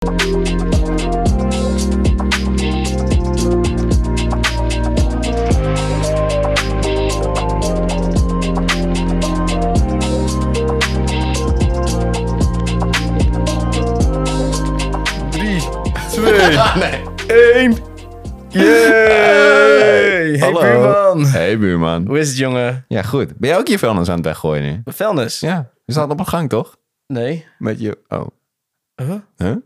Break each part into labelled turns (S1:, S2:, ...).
S1: Drie, twee,
S2: nee.
S1: één. Yay! Hey
S2: Hallo.
S1: buurman.
S2: Hey buurman.
S1: Hoe is het, jongen?
S2: Ja, goed. Ben jij ook je vuilnis aan het weggooien nu?
S1: Vuilnis?
S2: Ja. Je staat op een gang, toch?
S1: Nee.
S2: Met je... Oh.
S1: Huh?
S2: Huh?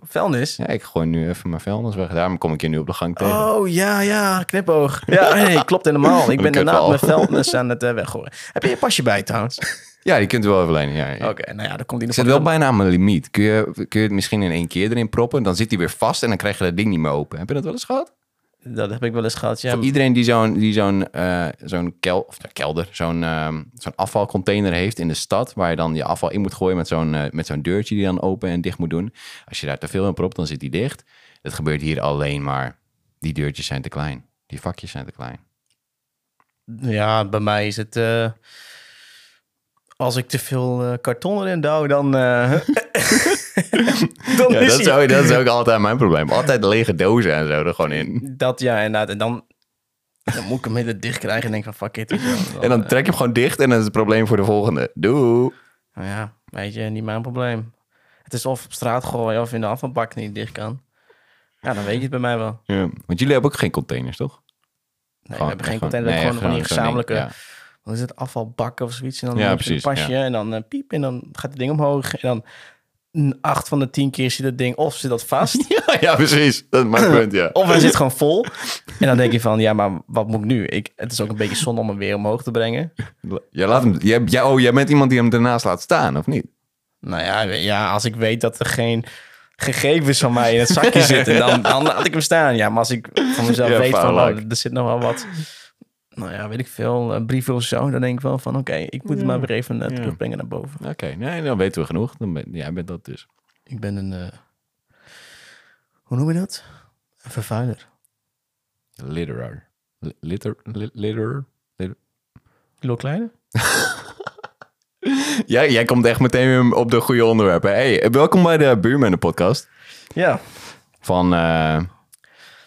S1: Vuilnis?
S2: Ja, ik gooi nu even mijn vuilnis weg. Daarom kom ik je nu op de gang tegen.
S1: Oh, ja, ja. Knipoog. Ja, nee, klopt helemaal. Ik ben
S2: al.
S1: mijn vuilnis aan het eh, weggooien. Heb je je pasje bij, trouwens?
S2: Ja, die kunt u wel even lenen. Ja, ja.
S1: Oké, nou ja, dan komt hij
S2: Ik
S1: nog
S2: zit wel bijna aan mijn limiet. Kun je, kun je het misschien in één keer erin proppen? Dan zit hij weer vast en dan krijg je dat ding niet meer open. Heb je dat wel eens gehad?
S1: Dat heb ik wel eens gehad, ja.
S2: Voor iedereen die zo'n die zo'n eh, zo'n kel, of nou, kelder, zo'n ehm, zo'n afvalcontainer heeft in de stad, waar je dan je afval in moet gooien met zo'n eh, met zo'n deurtje die dan open en dicht moet doen. Als je daar te veel in propt, dan zit die dicht. Dat gebeurt hier alleen maar. Die deurtjes zijn te klein. Die vakjes zijn te klein.
S1: Ja, bij mij is het... eh, als ik te veel karton erin douw, dan... eh, dan
S2: Ja,
S1: is
S2: dat, is ook, dat is ook altijd mijn probleem. Altijd lege dozen en zo er gewoon in.
S1: Dat ja, inderdaad. En dan, dan moet ik hem hele dicht krijgen en denk van fuck it. wel.
S2: En dan trek je hem gewoon dicht en dan is het probleem voor de volgende. Doei.
S1: Nou ja, weet je, niet mijn probleem. Het is of op straat gooien of in de afvalbak niet dicht kan. Ja, dan weet je het bij mij wel.
S2: Ja, want jullie hebben ook geen containers, toch?
S1: Nee,
S2: Gewoon-
S1: we hebben geen container, we
S2: nee,
S1: hebben gewoon
S2: gewoon zo'n
S1: gezamenlijke... Wat is het? Afvalbakken of zoiets. En dan
S2: Ja,
S1: een
S2: precies,
S1: pasje en dan eh, piep en dan gaat het ding omhoog. En dan acht van de tien keer zit het ding of zit dat vast...
S2: Ja, ja, precies. Dat is mijn punt, ja.
S1: Of hij zit gewoon vol. En dan denk je van, ja, maar wat moet ik nu? Ik, het is ook een beetje zonde om hem weer omhoog te brengen.
S2: Jij laat hem, jij, jij, oh, jij bent iemand die hem ernaast laat staan, of niet?
S1: Nou ja, ja, als ik weet dat er geen gegevens van mij in het zakje zitten, dan, dan laat ik hem staan. Ja, maar als ik van mezelf
S2: Ja,
S1: weet van, oh, er zit nog wel wat, nou ja, weet ik veel, brief of zo, dan denk ik wel van, oké, ik moet hem maar weer even eh, terugbrengen naar boven.
S2: Oké, nee, dan weten we genoeg. Dan ben, jij bent dat dus.
S1: Ik ben een, eh, hoe noem je dat? Een vervuiler.
S2: Litterer. Li- Litter, li- litter.
S1: Lil Kleine?
S2: Jij, jij komt echt meteen weer op de goede onderwerpen. Hey, welkom bij de Buurman podcast.
S1: Ja,
S2: Van,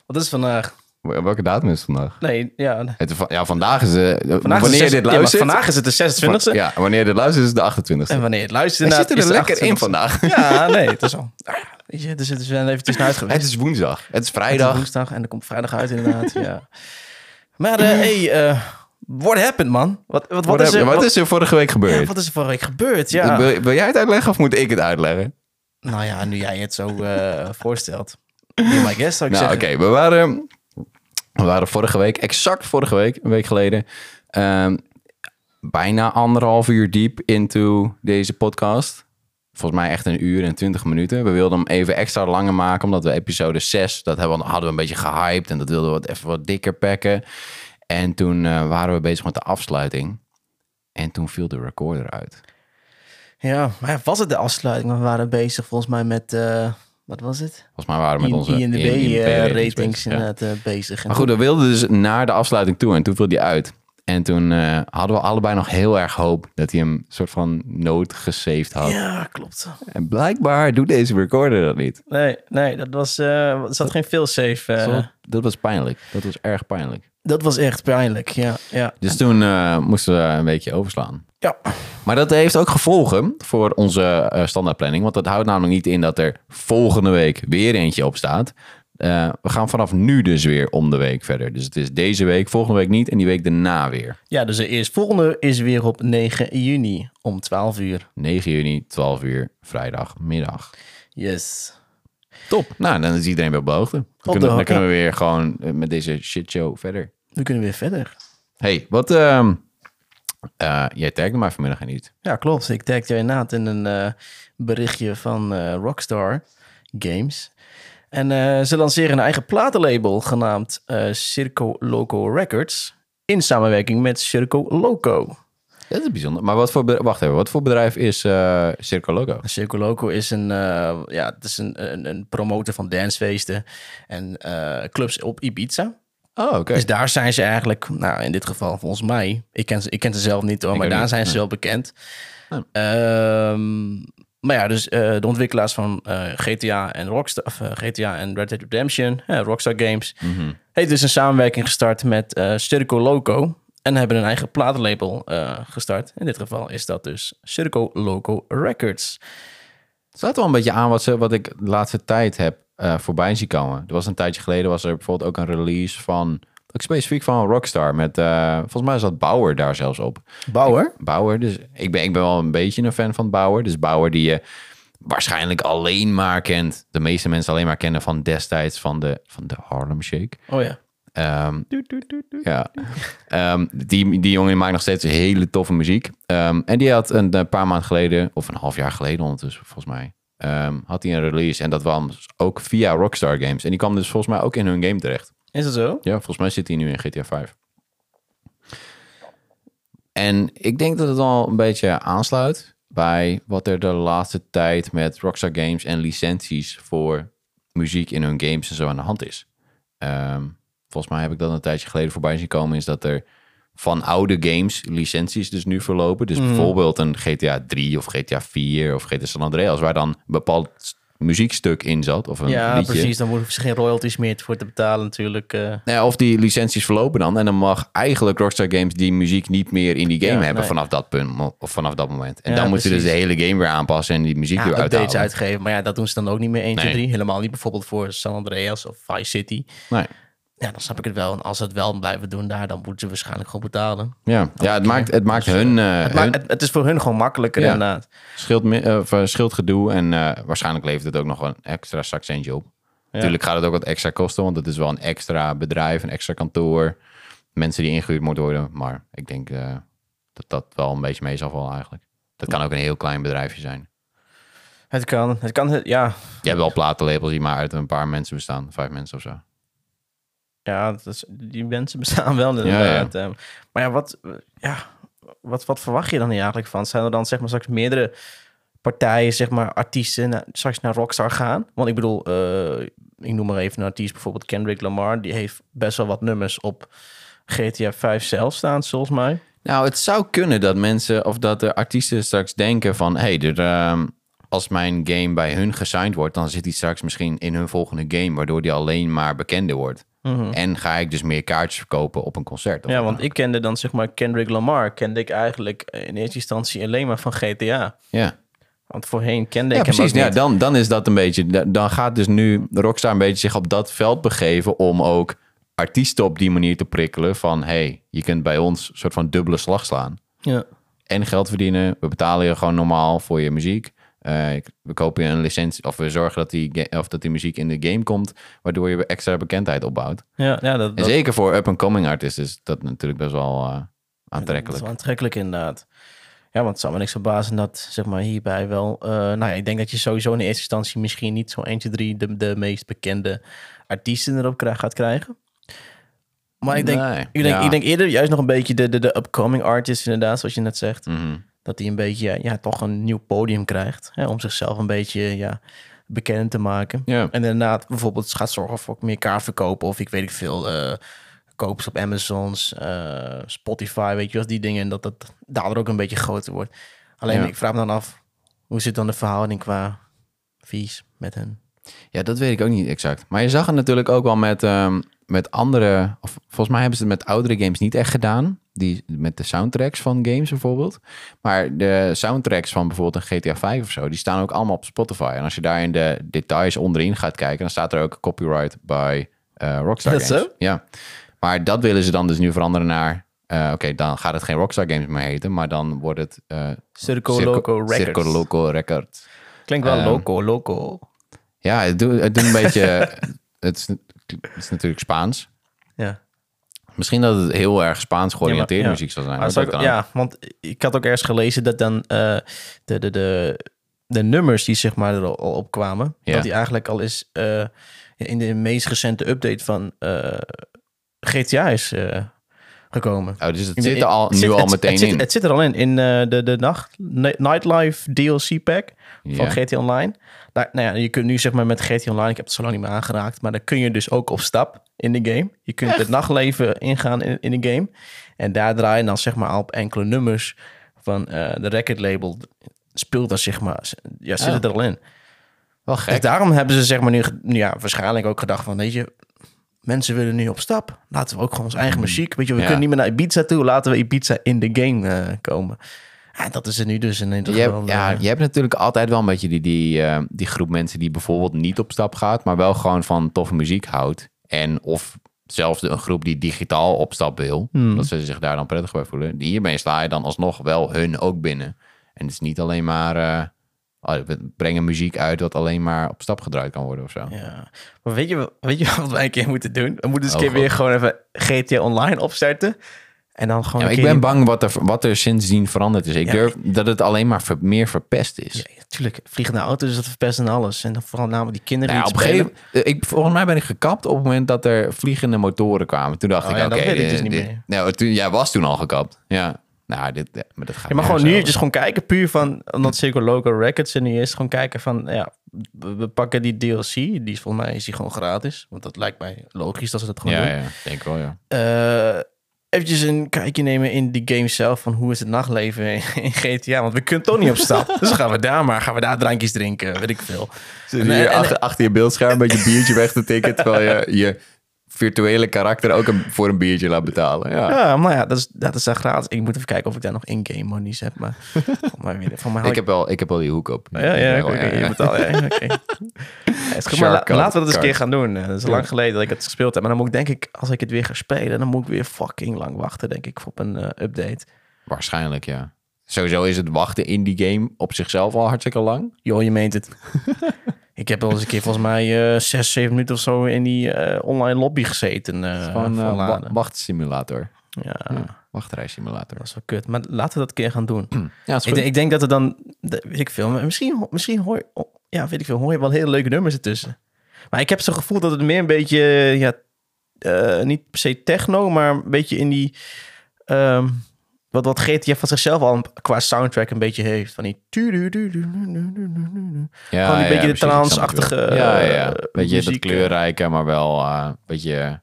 S1: wat is het vandaag?
S2: Welke datum is het vandaag?
S1: Nee, ja,
S2: Het, ja, vandaag is de,
S1: vandaag
S2: wanneer
S1: is het
S2: dit
S1: ja,
S2: luistert.
S1: vandaag is het de 26e.
S2: ja, wanneer dit luistert is het de 28e.
S1: En wanneer het luistert,
S2: Hij zit er lekker in
S1: 28e.
S2: vandaag.
S1: Ja, nee, het is al. Ja, weet je, dus het is wel even tussenuit geweest.
S2: Het is woensdag. Het is
S1: Het is
S2: vrijdag.
S1: woensdag en er komt vrijdag uit inderdaad, ja. Maar eh hey, eh what happened man? Wat, wat, wat,
S2: Wat,
S1: is er,
S2: wat
S1: wat,
S2: is er vorige week gebeurd?
S1: ja, wat is er vorige week gebeurd? Ja.
S2: Wil, wil jij het uitleggen of moet ik het uitleggen?
S1: Nou ja, nu jij het zo eh, voorstelt. Be my guest zou ik
S2: Nou, oké.
S1: zeggen.
S2: We, waren, we waren vorige week, exact vorige week, een week geleden, ehm, bijna anderhalf uur diep into deze podcast. Volgens mij echt een uur en twintig minuten. We wilden hem even extra langer maken, omdat we episode 6, dat hebben hadden we een beetje gehyped en dat wilden we wat, even wat dikker pakken. En toen eh, waren we bezig met de afsluiting. En toen viel de recorder uit.
S1: Ja, maar was het de afsluiting? We waren bezig volgens mij met, eh, wat was het?
S2: Volgens mij waren we met onze
S1: INDB
S2: INDB
S1: eh,
S2: bezig, ja.
S1: inderdaad eh, bezig. En
S2: Maar goed, we wilden dus naar de afsluiting toe en toen viel die uit. En toen eh, hadden we allebei nog heel erg hoop dat hij hem soort van nood gesaved had.
S1: Ja, klopt.
S2: En blijkbaar doet deze recorder dat niet.
S1: Nee, nee, dat was, er zat geen failsafe. eh
S2: Zo, dat was pijnlijk. Dat was erg pijnlijk.
S1: Dat was echt pijnlijk, ja. ja.
S2: Dus toen eh, moesten we een weekje overslaan.
S1: Ja,
S2: Maar dat heeft ook gevolgen voor onze eh, standaardplanning. Want dat houdt namelijk niet in dat er volgende week weer eentje op staat. Eh, we gaan vanaf nu dus weer om de week verder. Dus het is deze week, volgende week niet en die week daarna weer.
S1: Ja, dus de eerstvolgende is weer op 9 juni om 12 uur.
S2: 9 juni, 12 uur, vrijdagmiddag.
S1: Yes.
S2: Top. Nou, dan is iedereen weer op de hoogte. Dan,
S1: de
S2: kunnen, dan kunnen we weer gewoon met deze shitshow verder.
S1: We kunnen weer verder.
S2: hey, wat... ehm eh, jij tagde mij vanmiddag en niet.
S1: Ja, klopt. Ik tagde jou inderdaad in een eh, berichtje van eh, Rockstar Games. En ze lanceren een eigen platenlabel genaamd Circo Loco Records. In samenwerking met Circo Loco.
S2: Dat is bijzonder. Maar wat voor... be- Wacht even. Wat voor bedrijf is Circo Logo?
S1: Circo Loco is een, eh, ja, het is een, een, een promotor van dancefeesten en clubs op Ibiza.
S2: Oh, oké.
S1: Dus daar zijn ze eigenlijk, nou in dit geval volgens mij, ik ken ze, ik ken ze zelf niet hoor,
S2: Ik
S1: maar daar
S2: niet,
S1: zijn ze
S2: nee.
S1: wel bekend. Ehm, maar ja, dus eh, de ontwikkelaars van eh, GTA en Rockstar, of, eh, GTA en Red Dead Redemption, Rockstar Games,
S2: Mhm.
S1: heeft dus een samenwerking gestart met Circo Loco en hebben een eigen platenlabel gestart. In dit geval is dat dus Circo Loco Records.
S2: Het staat wel een beetje aan wat, ze, wat ik de laatste tijd heb eh, voorbij zien komen. Er was een tijdje geleden was er bijvoorbeeld ook een release van, ook specifiek van Rockstar. Met, eh, volgens mij zat Bauer daar zelfs op.
S1: Bauer?
S2: Bauer, dus ik ben, ik ben wel een beetje een fan van Bauer. Dus Bauer die je waarschijnlijk alleen maar kent. De meeste mensen alleen maar kennen van destijds van de, van de Harlem Shake.
S1: Oh ja.
S2: Ehm, ja. Ehm, die, die jongen maakt nog steeds hele toffe muziek. Ehm, en die had een, een paar maanden geleden, of een half jaar geleden ondertussen, volgens mij, ehm, had hij een release. En dat was ook via Rockstar Games. En die kwam dus volgens mij ook in hun game terecht.
S1: Is dat zo?
S2: Ja, volgens mij zit hij nu in GTA 5. En ik denk dat het al een beetje aansluit bij wat er de laatste tijd met Rockstar Games en licenties voor muziek in hun games en zo aan de hand is. Ehm, volgens mij heb ik dat een tijdje geleden voorbij zien komen, is dat er van oude games licenties dus nu verlopen. Dus bijvoorbeeld een GTA 3 of GTA 4 of GTA San Andreas, waar dan een bepaald muziekstuk in zat of een
S1: Ja,
S2: liedje.
S1: precies. Dan hoeven ze geen royalties meer voor te betalen natuurlijk. eh.
S2: Nou ja, of die licenties verlopen dan. En dan mag eigenlijk Rockstar Games die muziek niet meer in die game
S1: Ja,
S2: hebben
S1: nee.
S2: vanaf dat punt. Of vanaf dat moment. En
S1: Ja,
S2: dan moeten ze dus de hele game weer aanpassen en die muziek weer
S1: updates
S2: uithalen.
S1: uitgeven. Maar ja, dat doen ze dan ook niet meer 1, 2,
S2: Nee.
S1: 3. Helemaal niet bijvoorbeeld voor San Andreas of Vice City.
S2: Nee.
S1: Ja, dan snap ik het wel. En als ze het wel blijven doen daar, dan moeten ze waarschijnlijk gewoon betalen.
S2: Ja, ja het maakt, het maakt hun, eh,
S1: Het,
S2: hun
S1: maakt, het, het is voor hun gewoon makkelijker
S2: Ja.
S1: inderdaad.
S2: scheelt, eh, eh, scheelt gedoe. En eh, waarschijnlijk levert het ook nog een extra zakcentje op. Natuurlijk gaat het ook wat extra kosten, want het is wel een extra bedrijf, een extra kantoor. Mensen die ingehuurd moeten worden. Maar ik denk eh, dat dat wel een beetje mee zal vallen eigenlijk. Dat kan ook een heel klein bedrijfje zijn.
S1: Het kan, het kan, ja.
S2: Je hebt wel platenlabels die maar uit een paar mensen bestaan. Vijf mensen of zo.
S1: Ja, dat is, die mensen bestaan wel inderdaad. Ehm, Maar ja, wat, eh, ja wat, wat verwacht je dan hier eigenlijk van? Zijn er dan zeg maar straks meerdere partijen, zeg maar artiesten, naar, straks naar Rockstar gaan? Want ik bedoel, eh, ik noem maar even een artiest, bijvoorbeeld Kendrick Lamar. Die heeft best wel wat nummers op GTA 5 zelf staan, volgens mij.
S2: Nou, het zou kunnen dat mensen of dat de artiesten straks denken van... hey, er, ehm, als mijn game bij hun gesigned wordt... dan zit die straks misschien in hun volgende game... waardoor die alleen maar bekender wordt. En ga ik dus meer kaartjes verkopen op een concert.
S1: Ja, want ik kende dan zeg maar Kendrick Lamar, kende ik eigenlijk in eerste instantie alleen maar van GTA.
S2: Ja,
S1: Want voorheen kende
S2: ja
S1: ik hem
S2: precies. Ja, dan, dan is dat een beetje... Dan gaat dus nu Rockstar een beetje zich op dat veld begeven... om ook artiesten op die manier te prikkelen van... hey, je kunt bij ons een soort van dubbele slag slaan.
S1: Ja.
S2: en geld verdienen. We betalen je gewoon normaal voor je muziek. Eh, we kopen je een licentie of we zorgen dat die, of dat die muziek in de game komt, waardoor je extra bekendheid opbouwt.
S1: Ja, ja, dat,
S2: En
S1: dat,
S2: zeker voor up-and-coming artiesten is dat natuurlijk best wel eh,
S1: dat
S2: aantrekkelijk.
S1: is wel aantrekkelijk inderdaad. Ja, want het zou me niks verbazen dat zeg maar hierbij wel... eh, nou ja, ik denk dat je sowieso in eerste instantie misschien niet zo 1, 2, 3 de, de meest bekende artiesten erop krijg, gaat krijgen. Maar ik denk,
S2: Nee,
S1: ik, denk,
S2: ja.
S1: ik denk eerder juist nog een beetje de, de, de upcoming artists inderdaad, zoals je net zegt.
S2: Mhm.
S1: Dat hij een beetje, ja, toch een nieuw podium krijgt. Hè, om zichzelf een beetje, ja, bekend te maken.
S2: Ja.
S1: En inderdaad bijvoorbeeld gaat zorgen voor meer kaartverkopen. Of ik weet ik veel, kopers op Amazon's, eh, Spotify, weet je wel, die dingen. En dat dat daardoor ook een beetje groter wordt. Alleen
S2: Ja.
S1: ik vraag me dan af, hoe zit dan de verhouding qua fees met hen?
S2: Ja, dat weet ik ook niet exact. Maar je zag het natuurlijk ook wel met, ehm, met andere... Of volgens mij hebben ze het met oudere games niet echt gedaan. Die, met de soundtracks van games bijvoorbeeld. Maar de soundtracks van bijvoorbeeld een GTA 5 of zo... die staan ook allemaal op Spotify. En als je daar in de details onderin gaat kijken... dan staat er ook copyright bij eh, Rockstar Games.
S1: zo?
S2: Ja. Maar dat willen ze dan dus nu veranderen naar... eh, Oké, dan gaat het geen Rockstar Games meer heten... maar dan wordt het... eh
S1: Circo
S2: Circo-
S1: Loco Records.
S2: Circo Loco Records.
S1: Klinkt wel
S2: Ehm,
S1: loco, loco.
S2: Ja, het doet, het doet een beetje... het, is, het is natuurlijk Spaans.
S1: Ja.
S2: Misschien dat het heel erg Spaans
S1: Ja, ja.
S2: muziek zal zijn.
S1: Maar
S2: Dat ook.
S1: ja, want ik had ook ergens gelezen dat dan eh, de, de, de, de nummers die zeg maar er al al op kwamen,
S2: Ja.
S1: dat die eigenlijk al is eh, in de meest recente update van eh, GTA is gekomen.
S2: Oh, dus het zit er al, nu
S1: zit-
S2: al
S1: het-
S2: meteen
S1: het zit,
S2: in.
S1: Het zit er al in, in de, de nacht, Nightlife DLC pack van. GTA Online. Daar, nou ja, je kunt nu zeg maar met GTA Online, ik heb het zo lang niet meer aangeraakt, maar dan kun je dus ook op stap in de game. Je kunt het nachtleven ingaan in, in de game. En daar draai je dan zeg maar op enkele nummers van eh, de record label speelt dat zeg maar, ja, zit het er al in.
S2: Wel
S1: Dus daarom hebben ze zeg maar nu, ja, waarschijnlijk ook gedacht van, weet je, mensen willen nu op stap. Laten we ook gewoon onze eigen muziek, weet je, we
S2: Ja.
S1: kunnen niet meer naar Ibiza toe, laten we Ibiza in de game eh, komen. Ja, dat is er nu dus in ieder
S2: Je
S1: geval.
S2: hebt, ja,
S1: eh,
S2: je hebt natuurlijk altijd wel een beetje die, die, eh, die groep mensen die bijvoorbeeld niet op stap gaat, maar wel gewoon van toffe muziek houdt. En of zelfs een groep die digitaal op stap wil,
S1: Hmm.
S2: dat ze zich daar dan prettig bij voelen. Hiermee sla je dan alsnog wel hun ook binnen. En het is niet alleen maar, oh, we brengen muziek uit wat alleen maar op stap gedraaid kan worden of zo.
S1: Ja, maar weet je, wat- weet je wat wij een keer moeten doen? We moeten eens een
S2: Oh,
S1: keer weer gewoon even GTA Online opstarten. En dan gewoon
S2: Ja, ik ben bang wat er, wat er sindsdien veranderd is. Ik
S1: Ja,
S2: durf dat het alleen maar ver- meer verpest is.
S1: Ja, natuurlijk. Vliegende auto's, dat verpest en alles. En dan vooral namelijk die kinderen
S2: Nou ja,
S1: die
S2: op een
S1: het
S2: gegeven moment, ik, volgens mij ben ik gekapt op het moment dat er vliegende motoren kwamen. Toen dacht
S1: Oh
S2: ik,
S1: ja,
S2: oké,
S1: dat dus niet
S2: dit-
S1: meer.
S2: Nou, toen, jij was toen al gekapt. Ja, nou, dit, ja, maar dat gaat
S1: Je mag gewoon nu
S2: nergens
S1: dus gewoon kijken, puur van, omdat Circle Local Records er nu is, gewoon kijken van, ja, we, we pakken die DLC, die is volgens mij is die gewoon gratis, want dat lijkt mij logisch dat ze dat gewoon
S2: Ja,
S1: doen.
S2: ja, denk wel, ja.
S1: Eh, eventjes een kijkje nemen in die game zelf, van hoe is het nachtleven in, GTA, want we kunnen toch niet op stap. dus gaan we daar maar, gaan we daar drankjes drinken, weet ik veel.
S2: Zit
S1: En-
S2: hier
S1: en-
S2: achter, achter je beeldscherm een beetje biertje weg te tikken, terwijl je je virtuele karakter ook een, voor een biertje laat betalen. Ja.
S1: Ja, maar ja, dat is, dat is daar gratis. Ik moet even kijken of ik daar nog in-game monies heb, maar van mij, weer- van mij hou
S2: Ik heb, wel, ik heb wel die hoek op.
S1: Ja, ja,
S2: Ja,
S1: je betaalt. Ja, oké. Ja, is goed, maar la-
S2: Shark
S1: laten we dat eens een keer gaan doen. Dat is lang geleden dat ik het gespeeld heb. Maar dan moet ik denk ik, als ik het weer ga spelen, dan moet ik weer fucking lang wachten, denk ik, op een eh, update.
S2: Waarschijnlijk, ja. Sowieso is het wachten in die game op zichzelf al hartstikke lang.
S1: Joh, je meent het. ik heb wel eens een keer volgens mij eh zes, zeven minuten of zo in die eh, online lobby gezeten. eh
S2: Van wachtsimulator.
S1: ja,
S2: Ja, wachtrijsimulator.
S1: dat is wel kut. Maar laten we dat een keer gaan doen.
S2: Ja,
S1: ik, denk- ik denk dat er dan, weet ik veel, misschien, misschien hoor, ja, weet ik veel, hoor je wel hele leuke nummers ertussen. Maar ik heb zo'n gevoel dat het meer een beetje, ja, niet per se techno, maar een beetje in die, ehm, wat, wat GTA van zichzelf al qua soundtrack een beetje heeft. Van die...
S2: Ja,
S1: Gewoon die beetje de trance-achtige,
S2: het wel. Ja, ja, ja.
S1: eh,
S2: Beetje dat
S1: muziek, eh.
S2: kleurrijke, maar wel eh, een beetje,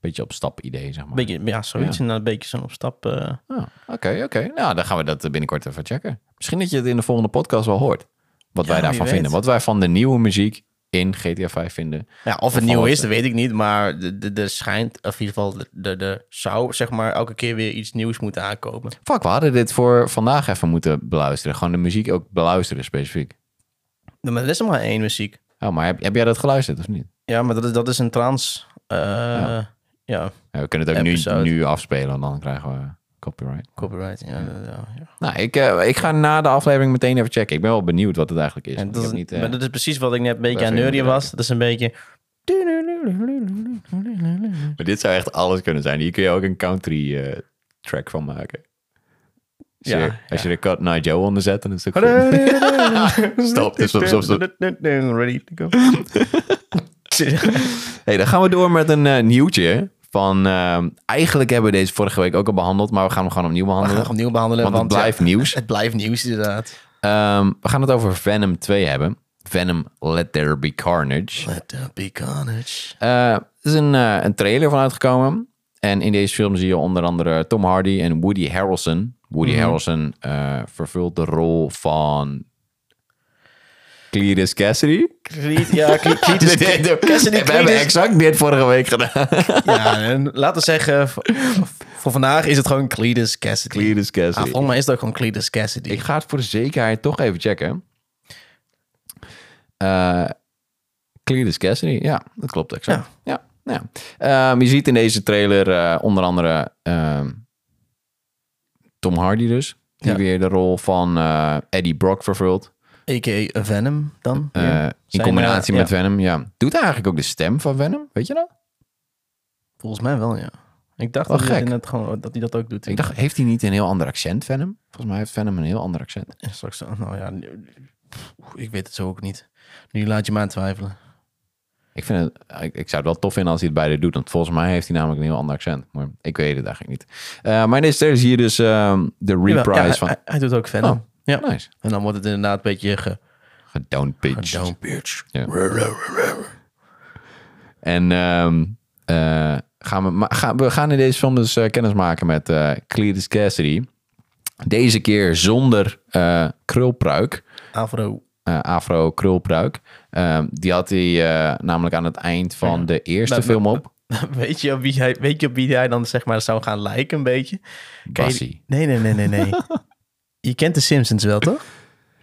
S2: beetje op stap idee, zeg maar.
S1: Beetje, ja, zoiets.
S2: Ja.
S1: En dan een beetje zo'n op stap. eh,
S2: Ah, Oké, oké. Nou, dan gaan we dat binnenkort even checken. Misschien dat je het in de volgende podcast wel hoort. Wat
S1: Ja,
S2: wij daarvan vinden. Wat wij van de nieuwe muziek in GTA 5 vinden.
S1: Ja, of het nieuw is, dat weet ik niet. Maar de- de- er schijnt, of in ieder geval, de, de zou zeg maar elke keer weer iets nieuws moeten aankomen.
S2: Fuck, we hadden dit voor vandaag even moeten beluisteren. Gewoon de muziek ook beluisteren specifiek.
S1: Maar er is er maar één muziek.
S2: Oh, maar heb, heb jij dat geluisterd of niet?
S1: Ja, maar dat is, dat is een trans. eh,
S2: Ja.
S1: ja.
S2: Ja, we kunnen het ook nu, nu afspelen, en dan krijgen we copyright.
S1: copyright. Ja, ja, ja.
S2: Nou, ik, eh, ik ga na de aflevering meteen even checken. Ik ben wel benieuwd wat het eigenlijk is.
S1: En dat, is,
S2: niet, eh,
S1: maar dat is precies wat ik net een beetje aan neurien
S2: moeten
S1: was. Dat is een beetje...
S2: Maar dit zou echt alles kunnen zijn. Hier kun je ook een country eh, track van maken. Als je,
S1: Ja,
S2: als
S1: ja.
S2: je er Cut Joe onder zet, dan is het goed.
S1: Stop,
S2: stop, stop, stop.
S1: Ready to go.
S2: Hey, dan gaan we door met een nieuwtje. Van, ehm, eigenlijk hebben we deze vorige week ook al behandeld, maar we gaan hem gewoon opnieuw
S1: We gaan
S2: behandelen.
S1: opnieuw behandelen.
S2: Want het blijft
S1: ja,
S2: nieuws.
S1: Het blijft nieuws, inderdaad.
S2: Ehm, we gaan het over Venom 2 hebben. Venom Let There Be Carnage.
S1: Let there be carnage.
S2: Eh, er is een, eh, een trailer van uitgekomen. En in deze film zie je onder andere Tom Hardy en Woody Harrelson. Woody Harrelson eh, vervult de rol van Cletus Cassidy.
S1: Ja, Cle- Cletus Cassidy.
S2: we hebben exact dit vorige week gedaan.
S1: Ja, en laten we zeggen, voor, vandaag is het gewoon Cletus Cassidy.
S2: Cletus
S1: Ah,
S2: Cassidy.
S1: volgens mij is het ook gewoon Cletus Cassidy.
S2: Ik ga het voor de zekerheid toch even checken. Cletus Cassidy, ja, dat klopt exact. Ja. Ja, Ehm, je ziet in deze trailer eh, onder andere ehm, Tom Hardy dus. Die
S1: Ja.
S2: weer de rol van eh, Eddie Brock vervult.
S1: A.k.a. Venom dan.
S2: Eh, in combinatie
S1: eh,
S2: met
S1: ja,
S2: Venom, ja. Doet hij eigenlijk ook de stem van Venom? Weet je dat?
S1: Volgens mij wel, ja. Ik dacht
S2: Wel
S1: dat hij,
S2: gek.
S1: gewoon, dat hij dat ook doet.
S2: Ik dacht, heeft hij niet een heel ander accent, Venom? Volgens mij heeft Venom een heel ander accent.
S1: Ja, Straks, nou ja, ik weet het zo ook niet. Nu laat je me aan twijfelen.
S2: Ik, vind het, ik, ik zou het wel tof vinden als hij het beide doet. Want volgens mij heeft hij namelijk een heel ander accent. Maar ik weet het eigenlijk niet. Eh, maar in deze zie je dus ehm, de reprise
S1: ja,
S2: van...
S1: hij, hij doet ook Venom.
S2: Oh.
S1: Ja.
S2: Nice.
S1: En dan wordt het inderdaad een beetje ge...
S2: Gedown pitch.
S1: Down bitch.
S2: Ja. En ehm, eh, gaan we, maar gaan, we gaan in deze film dus eh, kennis maken met eh Cletus Cassidy. Deze keer zonder eh, krulpruik.
S1: Afro.
S2: eh, afro krulpruik. Ehm, die had hij namelijk aan het eind van de eerste
S1: Maar-
S2: film op.
S1: Weet je, op wie hij, weet je op wie hij dan zeg maar zou gaan lijken een beetje?
S2: Bassie.
S1: Nee, nee, nee, nee, nee. je kent de Simpsons wel, toch?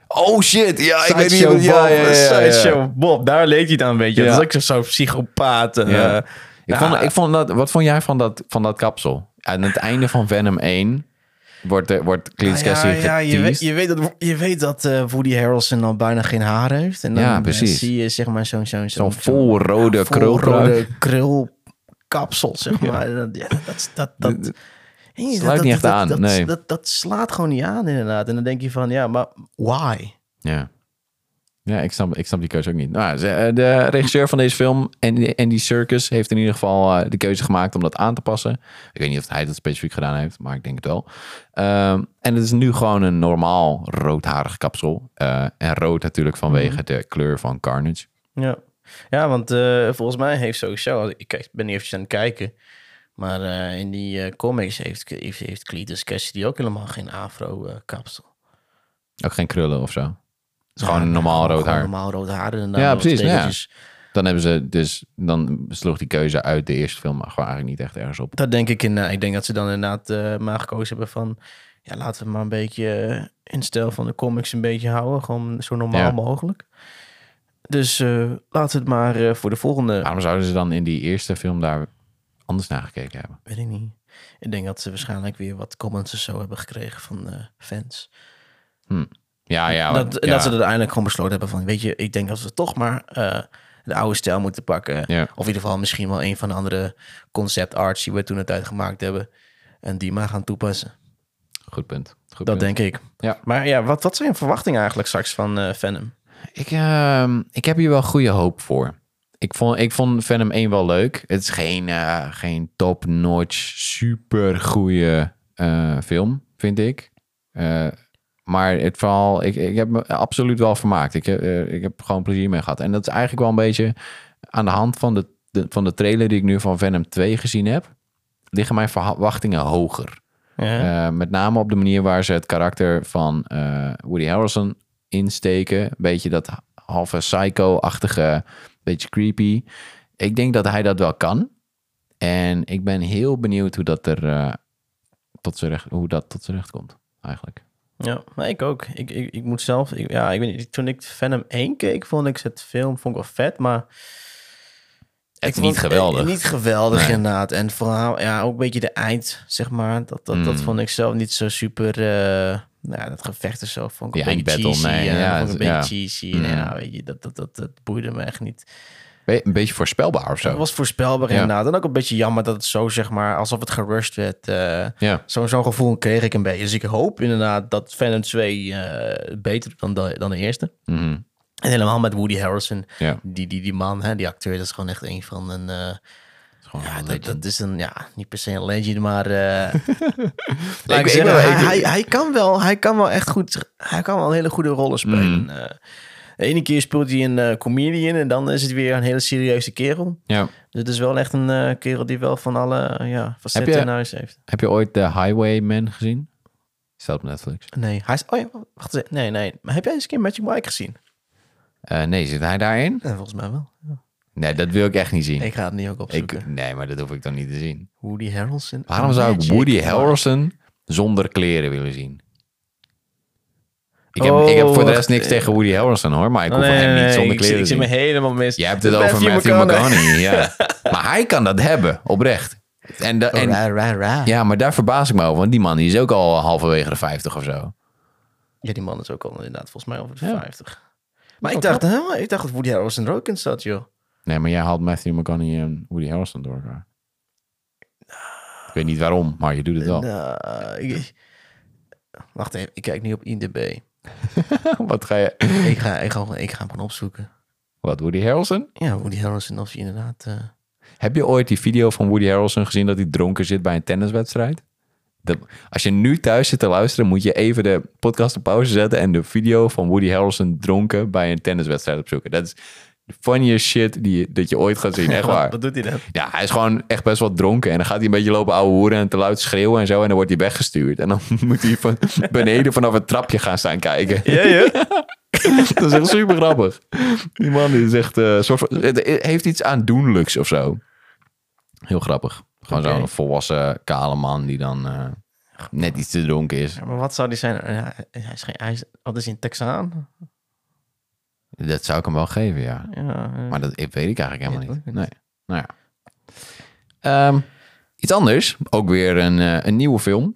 S2: Oh shit, ja, ik weet niet hoe... Ja, ja, ja, ja, ja.
S1: Sideshow Bob, daar leek hij aan een beetje.
S2: Ja.
S1: Dat is ook zo- zo'n psychopaat. eh,
S2: Ja. Ik
S1: ja,
S2: vond, ik vond dat, wat vond jij van dat, van dat kapsel? Aan het einde van Venom 1 wordt, de, wordt
S1: ja,
S2: Cassidy
S1: ja, je, weet, je weet dat, je weet dat eh, Woody Harrelson al bijna geen haar heeft. En dan
S2: Ja,
S1: eh,
S2: precies.
S1: zie je zeg maar zo'n zo'n
S2: Zo'n vol rode
S1: vol
S2: krulpruik.
S1: rode krulkapsel, zeg maar. Ja, dat, dat, dat,
S2: Dat-
S1: Hey,
S2: sluit
S1: dat-
S2: niet echt
S1: dat-
S2: aan,
S1: Dat,
S2: nee.
S1: dat, dat slaat gewoon niet aan, inderdaad. En dan denk je van, ja, maar why?
S2: Ja. Ja, ik snap, ik snap die keuze ook niet. Nou, eh, de regisseur van deze film, Andy, Serkis, heeft in ieder geval eh, de keuze gemaakt om dat aan te passen. Ik weet niet of hij dat specifiek gedaan heeft, maar ik denk het wel. Ehm, en het is nu gewoon een normaal roodharig kapsel. Eh, en rood natuurlijk vanwege
S1: Mhm.
S2: de kleur van Carnage.
S1: Ja, ja want volgens mij heeft sowieso... Ik ben niet even aan het kijken. Maar eh, in die eh, comics heeft, heeft, heeft Cletus Cassidy ook helemaal geen afro-kapsel.
S2: Ook geen krullen of zo. Het is gewoon een normaal rood haar.
S1: normaal rood haar.
S2: Ja, precies, ja. Dan hebben ze dus, dan sloeg die keuze uit de eerste film maar gewoon eigenlijk niet echt ergens op.
S1: Dat denk ik. In, ik denk dat ze dan inderdaad eh, maar gekozen hebben van... Ja, laten we maar een beetje eh, in stijl van de comics een beetje houden. Gewoon zo normaal
S2: Ja.
S1: mogelijk. Dus eh, laten we het maar eh, voor de volgende...
S2: Waarom zouden ze dan in die eerste film daar anders naar gekeken hebben?
S1: Weet ik niet. Ik denk dat ze waarschijnlijk weer wat comments of zo hebben gekregen van eh, fans.
S2: Ja, ja.
S1: dat,
S2: ja.
S1: en dat ze er uiteindelijk gewoon besloten hebben van... Weet je, ik denk dat we toch maar eh, de oude stijl moeten pakken.
S2: Ja.
S1: Of in ieder geval misschien wel een van de andere concept arts... die we toen het tijd gemaakt hebben. En die maar gaan toepassen.
S2: Goed punt. Goed
S1: Dat
S2: punt.
S1: denk ik.
S2: Ja.
S1: Maar ja, wat, wat zijn je verwachtingen eigenlijk straks van eh Venom?
S2: Ik, ehm, ik heb hier wel goede hoop voor. Ik vond, ik vond Venom 1 wel leuk. Het is geen, eh, geen top-notch, super goede film, vind ik. Eh, maar het verhaal, ik, ik heb me absoluut wel vermaakt. Ik, heb, eh, ik heb gewoon plezier mee gehad. En dat is eigenlijk wel een beetje aan de hand van de, de, van de trailer die ik nu van Venom 2 gezien heb. Liggen mijn verwachtingen hoger.
S1: Ja.
S2: Met name op de manier waar ze het karakter van Woody Harrelson insteken. Een beetje dat halve psycho-achtige, beetje creepy. Ik denk dat hij dat wel kan. En ik ben heel benieuwd hoe dat er uh, tot z'n recht, hoe dat tot z'n recht komt, eigenlijk.
S1: Ja, maar ik ook. Ik, ik, ik moet zelf, ik, ja, ik weet niet, toen ik Venom 1 keek, vond ik het film vond ik wel vet, maar
S2: het is niet geweldig.
S1: Niet geweldig nee. inderdaad. En vooral, ja, ook een beetje de eind, zeg maar. Dat, dat, mm. dat vond ik zelf niet zo super. Uh, nou, dat gevecht en zo vond ik
S2: ja,
S1: een beetje
S2: battle,
S1: cheesy.
S2: Nee.
S1: Ja,
S2: ja,
S1: vond ik een
S2: ja.
S1: beetje cheesy. Mm. Weet je, dat, dat, dat, dat boeide me echt niet.
S2: Een beetje voorspelbaar of zo.
S1: Het was voorspelbaar ja. inderdaad. En ook een beetje jammer dat het zo, zeg maar, alsof het gerushed werd. Uh,
S2: ja.
S1: Zo'n zo gevoel kreeg ik een beetje. Dus ik hoop inderdaad dat Venom 2 uh, beter dan de, dan de eerste.
S2: Mm -hmm.
S1: En helemaal met Woody Harrelson.
S2: Ja.
S1: Die, die, die man, hè, die acteur, dat is gewoon echt een van een... Uh, ja, dat, dat, is een, ja, niet per se een legend, maar... Uh, ik, ik zeggen, hij, hij, hij, kan wel, hij kan wel echt goed... Hij kan wel een hele goede rollen spelen. Mm. Uh, de ene keer speelt hij een uh, comedian en dan is het weer een hele serieuze kerel.
S2: Ja.
S1: Dus het is wel echt een uh, kerel die wel van alle ja, facetten
S2: je,
S1: in huis heeft.
S2: Heb je ooit The Highwayman gezien? Staat op Netflix.
S1: Nee, hij is... Oh ja, wacht eens. Nee, nee. Maar heb jij eens een keer Magic Mike gezien?
S2: Uh, nee, zit hij daarin?
S1: Ja, volgens mij wel. Ja.
S2: Nee, dat wil ik echt niet zien.
S1: Ik ga het niet ook opzoeken.
S2: Ik, nee, maar dat hoef ik dan niet te zien.
S1: Woody Harrelson.
S2: Waarom zou ik Woody Harrelson zonder kleren willen zien? Ik heb, oh, ik heb voor de rest niks tegen Woody Harrelson hoor, maar ik hoef
S1: nee,
S2: hem niet zonder
S1: ik,
S2: kleren
S1: ik,
S2: te
S1: ik
S2: zien.
S1: zit me helemaal mis.
S2: Je hebt het over Matthew, McConaughey, ja. maar hij kan dat hebben, oprecht. En, en
S1: ra, ra, ra.
S2: Ja, maar daar verbaas ik me over, want die man die is ook al halverwege de 50 of zo.
S1: Ja, die man is ook al inderdaad volgens mij over de ja. 50. Maar ik dacht, hè, ik dacht dat Woody Harrelson er ook in zat, joh.
S2: Nee, maar jij haalt Matthew McConaughey en Woody Harrelson door elkaar. Ik weet niet waarom, maar je doet het wel.
S1: Nou, ik, wacht even, ik kijk nu op IMDb.
S2: Wat ga je...
S1: ik, ga, ik, ga, ik ga hem gewoon opzoeken.
S2: Wat, Woody Harrelson?
S1: Ja, Woody Harrelson of je inderdaad... Uh...
S2: Heb je ooit die video van Woody Harrelson gezien dat hij dronken zit bij een tenniswedstrijd? De, als je nu thuis zit te luisteren, moet je even de podcast op pauze zetten en de video van Woody Harrelson dronken bij een tenniswedstrijd opzoeken. Dat is funniest shit die, je- dat je ooit gaat zien. Echt waar.
S1: Wat doet hij dan?
S2: Ja, hij is gewoon echt best wel dronken. En dan gaat hij een beetje lopen ouwe hoeren en te luid schreeuwen en zo. En dan wordt hij weggestuurd. En dan moet hij van beneden vanaf het trapje gaan staan kijken.
S1: Ja, ja.
S2: Dat is echt super grappig. Die man die is echt... eh, soort van, het heeft iets aandoenlijks of zo. Heel grappig. Gewoon zo'n volwassen kale man die dan eh, net iets te dronken is.
S1: Ja, maar wat zou die zijn? Ja, hij is geen, hij is, wat is hij, een Texaan?
S2: Dat zou ik hem wel geven, ja.
S1: Ja,
S2: Maar dat weet ik eigenlijk helemaal niet. Nee. Nou ja. Ehm, iets anders. Ook weer een, eh, een nieuwe film.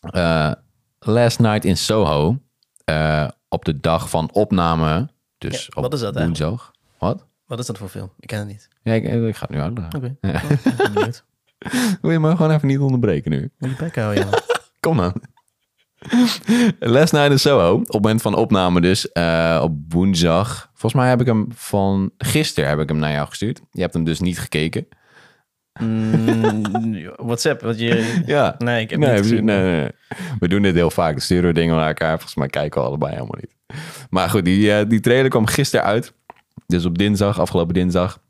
S2: Eh, Last Night in Soho. Eh, op de dag van opname. Dus
S1: Ja,
S2: op
S1: wat is dat
S2: woensdag. Wat?
S1: Wat is dat voor film? Ik ken het niet.
S2: Ja, ik, ik ga het nu uitleggen.
S1: Oké.
S2: Ja.
S1: Ik ben benieuwd.
S2: Wil je me gewoon even niet onderbreken nu?
S1: Moet je bek houden, ja.
S2: Kom dan. Last Night in Soho. Op het moment van opname dus. eh, op woensdag. Volgens mij heb ik hem van gisteren heb ik hem naar jou gestuurd. Je hebt hem dus niet gekeken.
S1: Mm, WhatsApp, wat je...
S2: Ja.
S1: Nee, ik heb
S2: nee,
S1: niet gezien.
S2: nee, nee, we doen dit heel vaak. Dan sturen we dingen naar elkaar. Volgens mij kijken we allebei helemaal niet. Maar goed, die, eh, die trailer kwam gisteren uit. Dus op dinsdag, afgelopen dinsdag.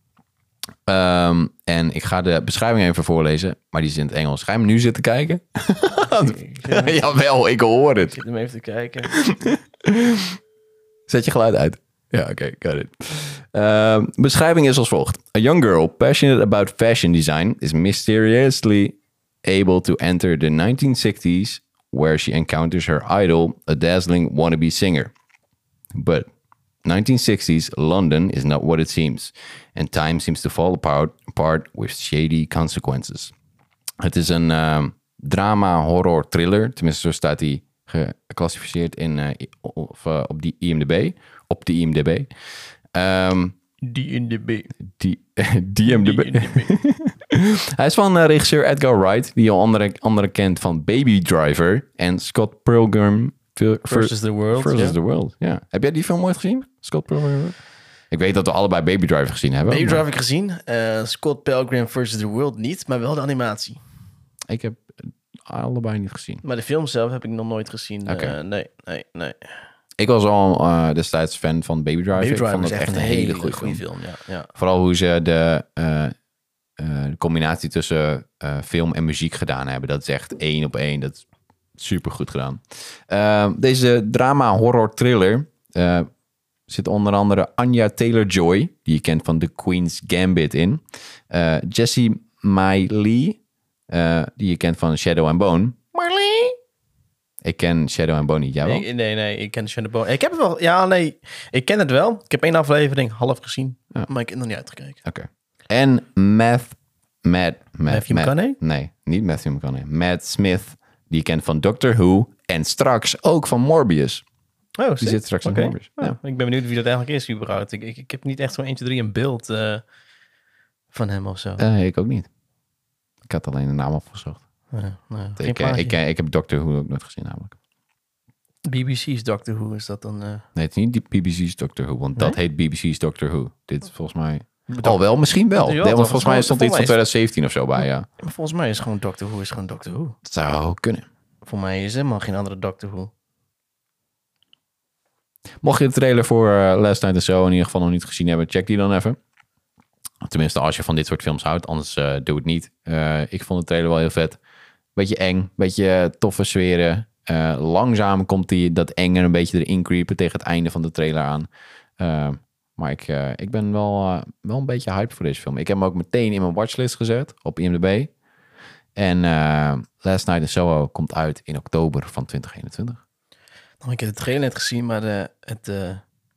S2: Ehm, en ik ga de beschrijving even voorlezen. Maar die is in het Engels. Ga je hem nu zitten kijken?
S1: Ik ik
S2: Jawel, ik hoor het.
S1: zit hem even te kijken.
S2: Zet je geluid uit. Ja, oké, got it. Ehm, beschrijving is als volgt. A young girl passionate about fashion design is mysteriously able to enter the 1960s where she encounters her idol, a dazzling wannabe singer. But 1960s London is not what it seems, and time seems to fall apart, apart with shady consequences. Het is een ehm, drama, horror, thriller. Tenminste, zo staat hij geclassificeerd in, eh, of, eh, op die IMDb. Op de IMDb. Ehm,
S1: Die in de B.
S2: die, die
S1: in de B.
S2: Hij is van eh, regisseur Edgar Wright, die je andere, andere kent van Baby Driver en Scott Pilgrim ver-
S1: Versus the World.
S2: versus the World. Ja. Heb jij die film ooit gezien? Scott Pilgrim? Ik weet dat we allebei Baby Driver gezien hebben.
S1: Baby Driver heb ik gezien. Eh, Scott Pilgrim versus the World niet, maar wel de animatie.
S2: Ik heb allebei niet gezien.
S1: Maar de film zelf heb ik nog nooit gezien. Eh, nee, nee, nee.
S2: Ik was al eh, destijds fan van Baby Driver.
S1: Baby
S2: ik
S1: Driver
S2: vond
S1: is
S2: het
S1: echt een hele goede
S2: film.
S1: film. Ja, ja.
S2: Vooral hoe ze de, de combinatie tussen film en muziek gedaan hebben. Dat is echt één op één. Dat is super goed gedaan. Eh, deze drama horror thriller zit onder andere Anya Taylor-Joy, die je kent van The Queen's Gambit in. Eh Jesse Miley, eh, die je kent van Shadow and Bone.
S1: Marley?
S2: Ik ken Shadow and Bone niet. Jij wel?
S1: Nee, nee, nee, ik ken Shannon Bone. Ik heb het wel, ja, nee, ik ken het wel. Ik heb één aflevering half gezien,
S2: Ja.
S1: maar ik heb nog niet uitgekeken.
S2: Oké. En Matt, Matt, Matt,
S1: Matthew
S2: Matt-
S1: McConaughey?
S2: Nee, niet Matthew McConaughey. Matt Smith, die je kent van Doctor Who en straks ook van Morbius.
S1: Oh,
S2: Die zit straks in. Morbius.
S1: Ja,
S2: Ja.
S1: Ik ben benieuwd wie dat eigenlijk is überhaupt. Ik, ik, ik heb niet echt zo'n 1, 2, 3 een beeld eh, van hem of zo.
S2: Eh, ik ook niet. Ik had alleen de naam opgezocht.
S1: Ja, nou, geen
S2: Ik, eh, ik, ik heb Doctor Who ook nooit gezien namelijk.
S1: BBC's Doctor Who is dat dan... eh
S2: Nee, het is niet die BBC's Doctor Who, want dat heet BBC's Doctor Who. Dit is volgens mij...
S1: Doc-
S2: Oh, wel, misschien wel. Nee, want volgens mij stond iets van
S1: volgens
S2: 2017 of zo bij, ja.
S1: Maar Volgens mij is gewoon Doctor Who is gewoon Doctor Who.
S2: Dat zou kunnen.
S1: Voor mij is er helemaal geen andere Doctor Who.
S2: Mocht je de trailer voor eh, Last Night in Soho in ieder geval nog niet gezien hebben, check die dan even. Tenminste, als je van dit soort films houdt, anders eh, doe het niet. Eh, ik vond de trailer wel heel vet. Beetje eng, beetje toffe sferen. Langzaam komt die, dat enge een beetje erin creepen tegen het einde van de trailer aan. Maar ik, ik ben wel, wel een beetje hyped voor deze film. Ik heb hem ook meteen in mijn watchlist gezet op IMDb. En Last Night in Soho komt uit in oktober van 2021.
S1: Nou, ik heb de trailer net gezien, maar de, het, eh,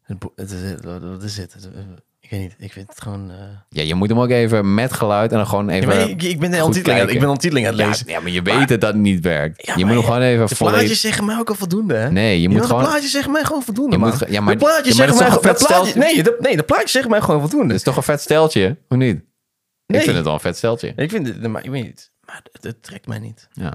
S1: het, het, het- wat is het? Het, eh, Ik weet niet, ik vind het gewoon... eh,
S2: Ja, je moet hem ook even met geluid en dan gewoon even...
S1: ik, ik ben de aan-
S2: kijken.
S1: ik ben de ondertiteling aan het lezen.
S2: ja, maar je weet dat dat niet werkt.
S1: Ja,
S2: je moet hem gewoon even
S1: de plaatjes zeggen mij ook al voldoende, hè?
S2: Nee, je moet gewoon...
S1: De plaatjes zeggen mij gewoon voldoende,
S2: Je moet ja, maar-
S1: de plaatjes zeggen mij gewoon... plaatjes- Nee, de, nee, de plaatjes zeggen mij gewoon voldoende.
S2: Het is toch een vet steltje, of niet?
S1: Nee.
S2: Ik vind het wel een vet steltje.
S1: Ik vind het, maar ik weet niet. Maar het, het trekt mij niet.
S2: Ja,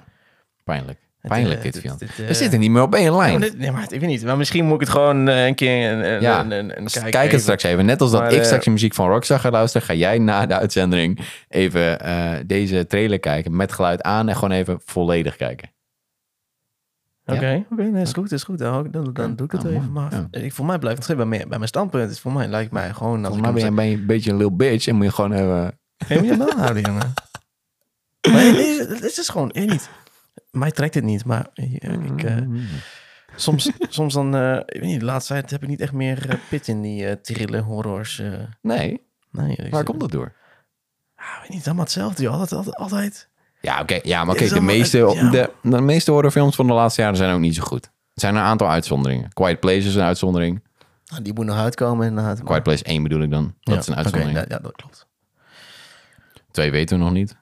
S2: pijnlijk. Pijnlijk
S1: eh,
S2: dit film.
S1: dit, eh,
S2: We zitten niet meer op één lijn.
S1: nee, maar ik weet niet. Maar misschien moet ik het gewoon eh, een keer een,
S2: Ja,
S1: een,
S2: Kijk het straks even. Net als dat ik straks de muziek van Rockstar ga luisteren, ga jij na de uitzending even deze trailer kijken met geluid aan en gewoon even volledig kijken.
S1: Oké, oké, is goed, is goed. Dan, dan, doe ik het
S2: Nou,
S1: even. Maar ik, voor mij blijft het bij, mij, bij mijn standpunt. Dus voor mij lijkt mij gewoon...
S2: Volgens mij ben je, je een beetje een lil bitch en moet je gewoon even...
S1: moet je wel houden, jongen. Maar het is gewoon... niet. Mij trekt het niet, maar eh, ik... eh, soms, soms dan... eh, ik weet niet, de laatste tijd heb ik niet echt meer eh, pit in die eh thriller horrors.
S2: Nee,
S1: nee,
S2: waar komt dat door?
S1: Ah, weet niet, allemaal hetzelfde. joh. Altijd, altijd, altijd.
S2: Ja, oké. Ja, maar
S1: is
S2: de, meeste,
S1: ja.
S2: de, de meeste horrorfilms van de laatste jaren zijn ook niet zo goed. Er zijn een aantal uitzonderingen. Quiet Place is een uitzondering.
S1: Nou, die moet nog uitkomen inderdaad.
S2: Quiet Place 1 bedoel ik dan. Dat
S1: Ja,
S2: is een uitzondering.
S1: ja, ja, dat klopt.
S2: Twee weten we nog niet.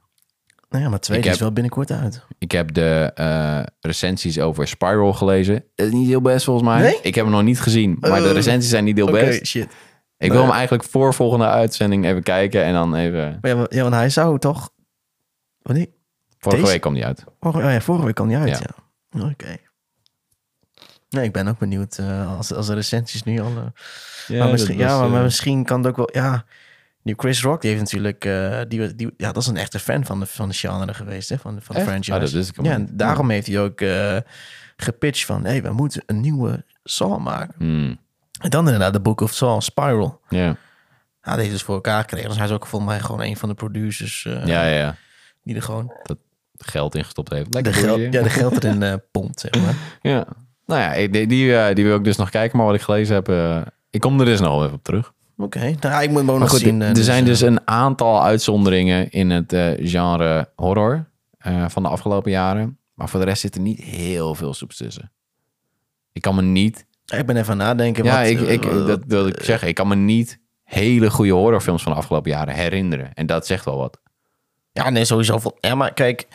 S1: Nou ja, maar twee
S2: Ik
S1: is wel binnenkort uit.
S2: Ik heb de eh, recensies over Spiral gelezen. Dat is niet heel best volgens mij.
S1: Nee?
S2: Ik heb hem nog niet gezien, maar de
S1: Oh.
S2: recensies zijn niet heel
S1: Oké,
S2: best.
S1: shit.
S2: Ik wil hem eigenlijk voor volgende uitzending even kijken en dan even...
S1: Maar ja, maar- ja, want hij zou toch... Wanneer?
S2: Vorige
S1: Deze-
S2: week kwam die uit.
S1: Vorige, oh ja, vorige week kwam hij uit,
S2: Ja.
S1: ja. Oké. Nee, ik ben ook benieuwd uh, als, als de recensies nu al... Uh,
S2: Ja,
S1: maar misschien, ja, maar,
S2: eh,
S1: maar misschien kan het ook wel... Ja, nu Chris Rock, die heeft natuurlijk... Uh, die, die, ja, dat is een echte fan van de, van de genre geweest, hè? Van, de- van de
S2: Echt?
S1: franchise.
S2: Ah, dat ik
S1: ja, en daarom heeft hij ook uh, gepitcht van... Hé, hey, we moeten een nieuwe Saw maken.
S2: hmm,
S1: En dan inderdaad de Book of Saw, Spiral.
S2: ja.
S1: Ja, die heeft dus voor elkaar gekregen. Dus hij is ook volgens mij gewoon een van de producers... uh,
S2: ja, ja.
S1: Die er gewoon
S2: Geld ingestopt heeft.
S1: de,
S2: Lekker
S1: geld,
S2: boeien.
S1: ja, de geld erin pompt, zeg maar.
S2: Ja. Nou ja, die, die, eh, die wil ik dus nog kijken. Maar wat ik gelezen heb, eh, ik kom er dus nog wel even op terug.
S1: Oké, nou, ik moet hem nog
S2: goed,
S1: zien.
S2: er
S1: eh,
S2: zijn
S1: eh,
S2: dus een aantal uitzonderingen in het eh, genre horror eh, van de afgelopen jaren. Maar voor de rest zit er niet heel veel soeps tussen. Ik kan me niet...
S1: Ik ben even aan het nadenken.
S2: Ja,
S1: wat,
S2: ik, ik,
S1: eh,
S2: dat wil ik zeggen. Ik kan me niet hele goede horrorfilms van de afgelopen jaren herinneren. En dat zegt wel wat.
S1: Ja, nee, sowieso. Vol, ja, maar kijk,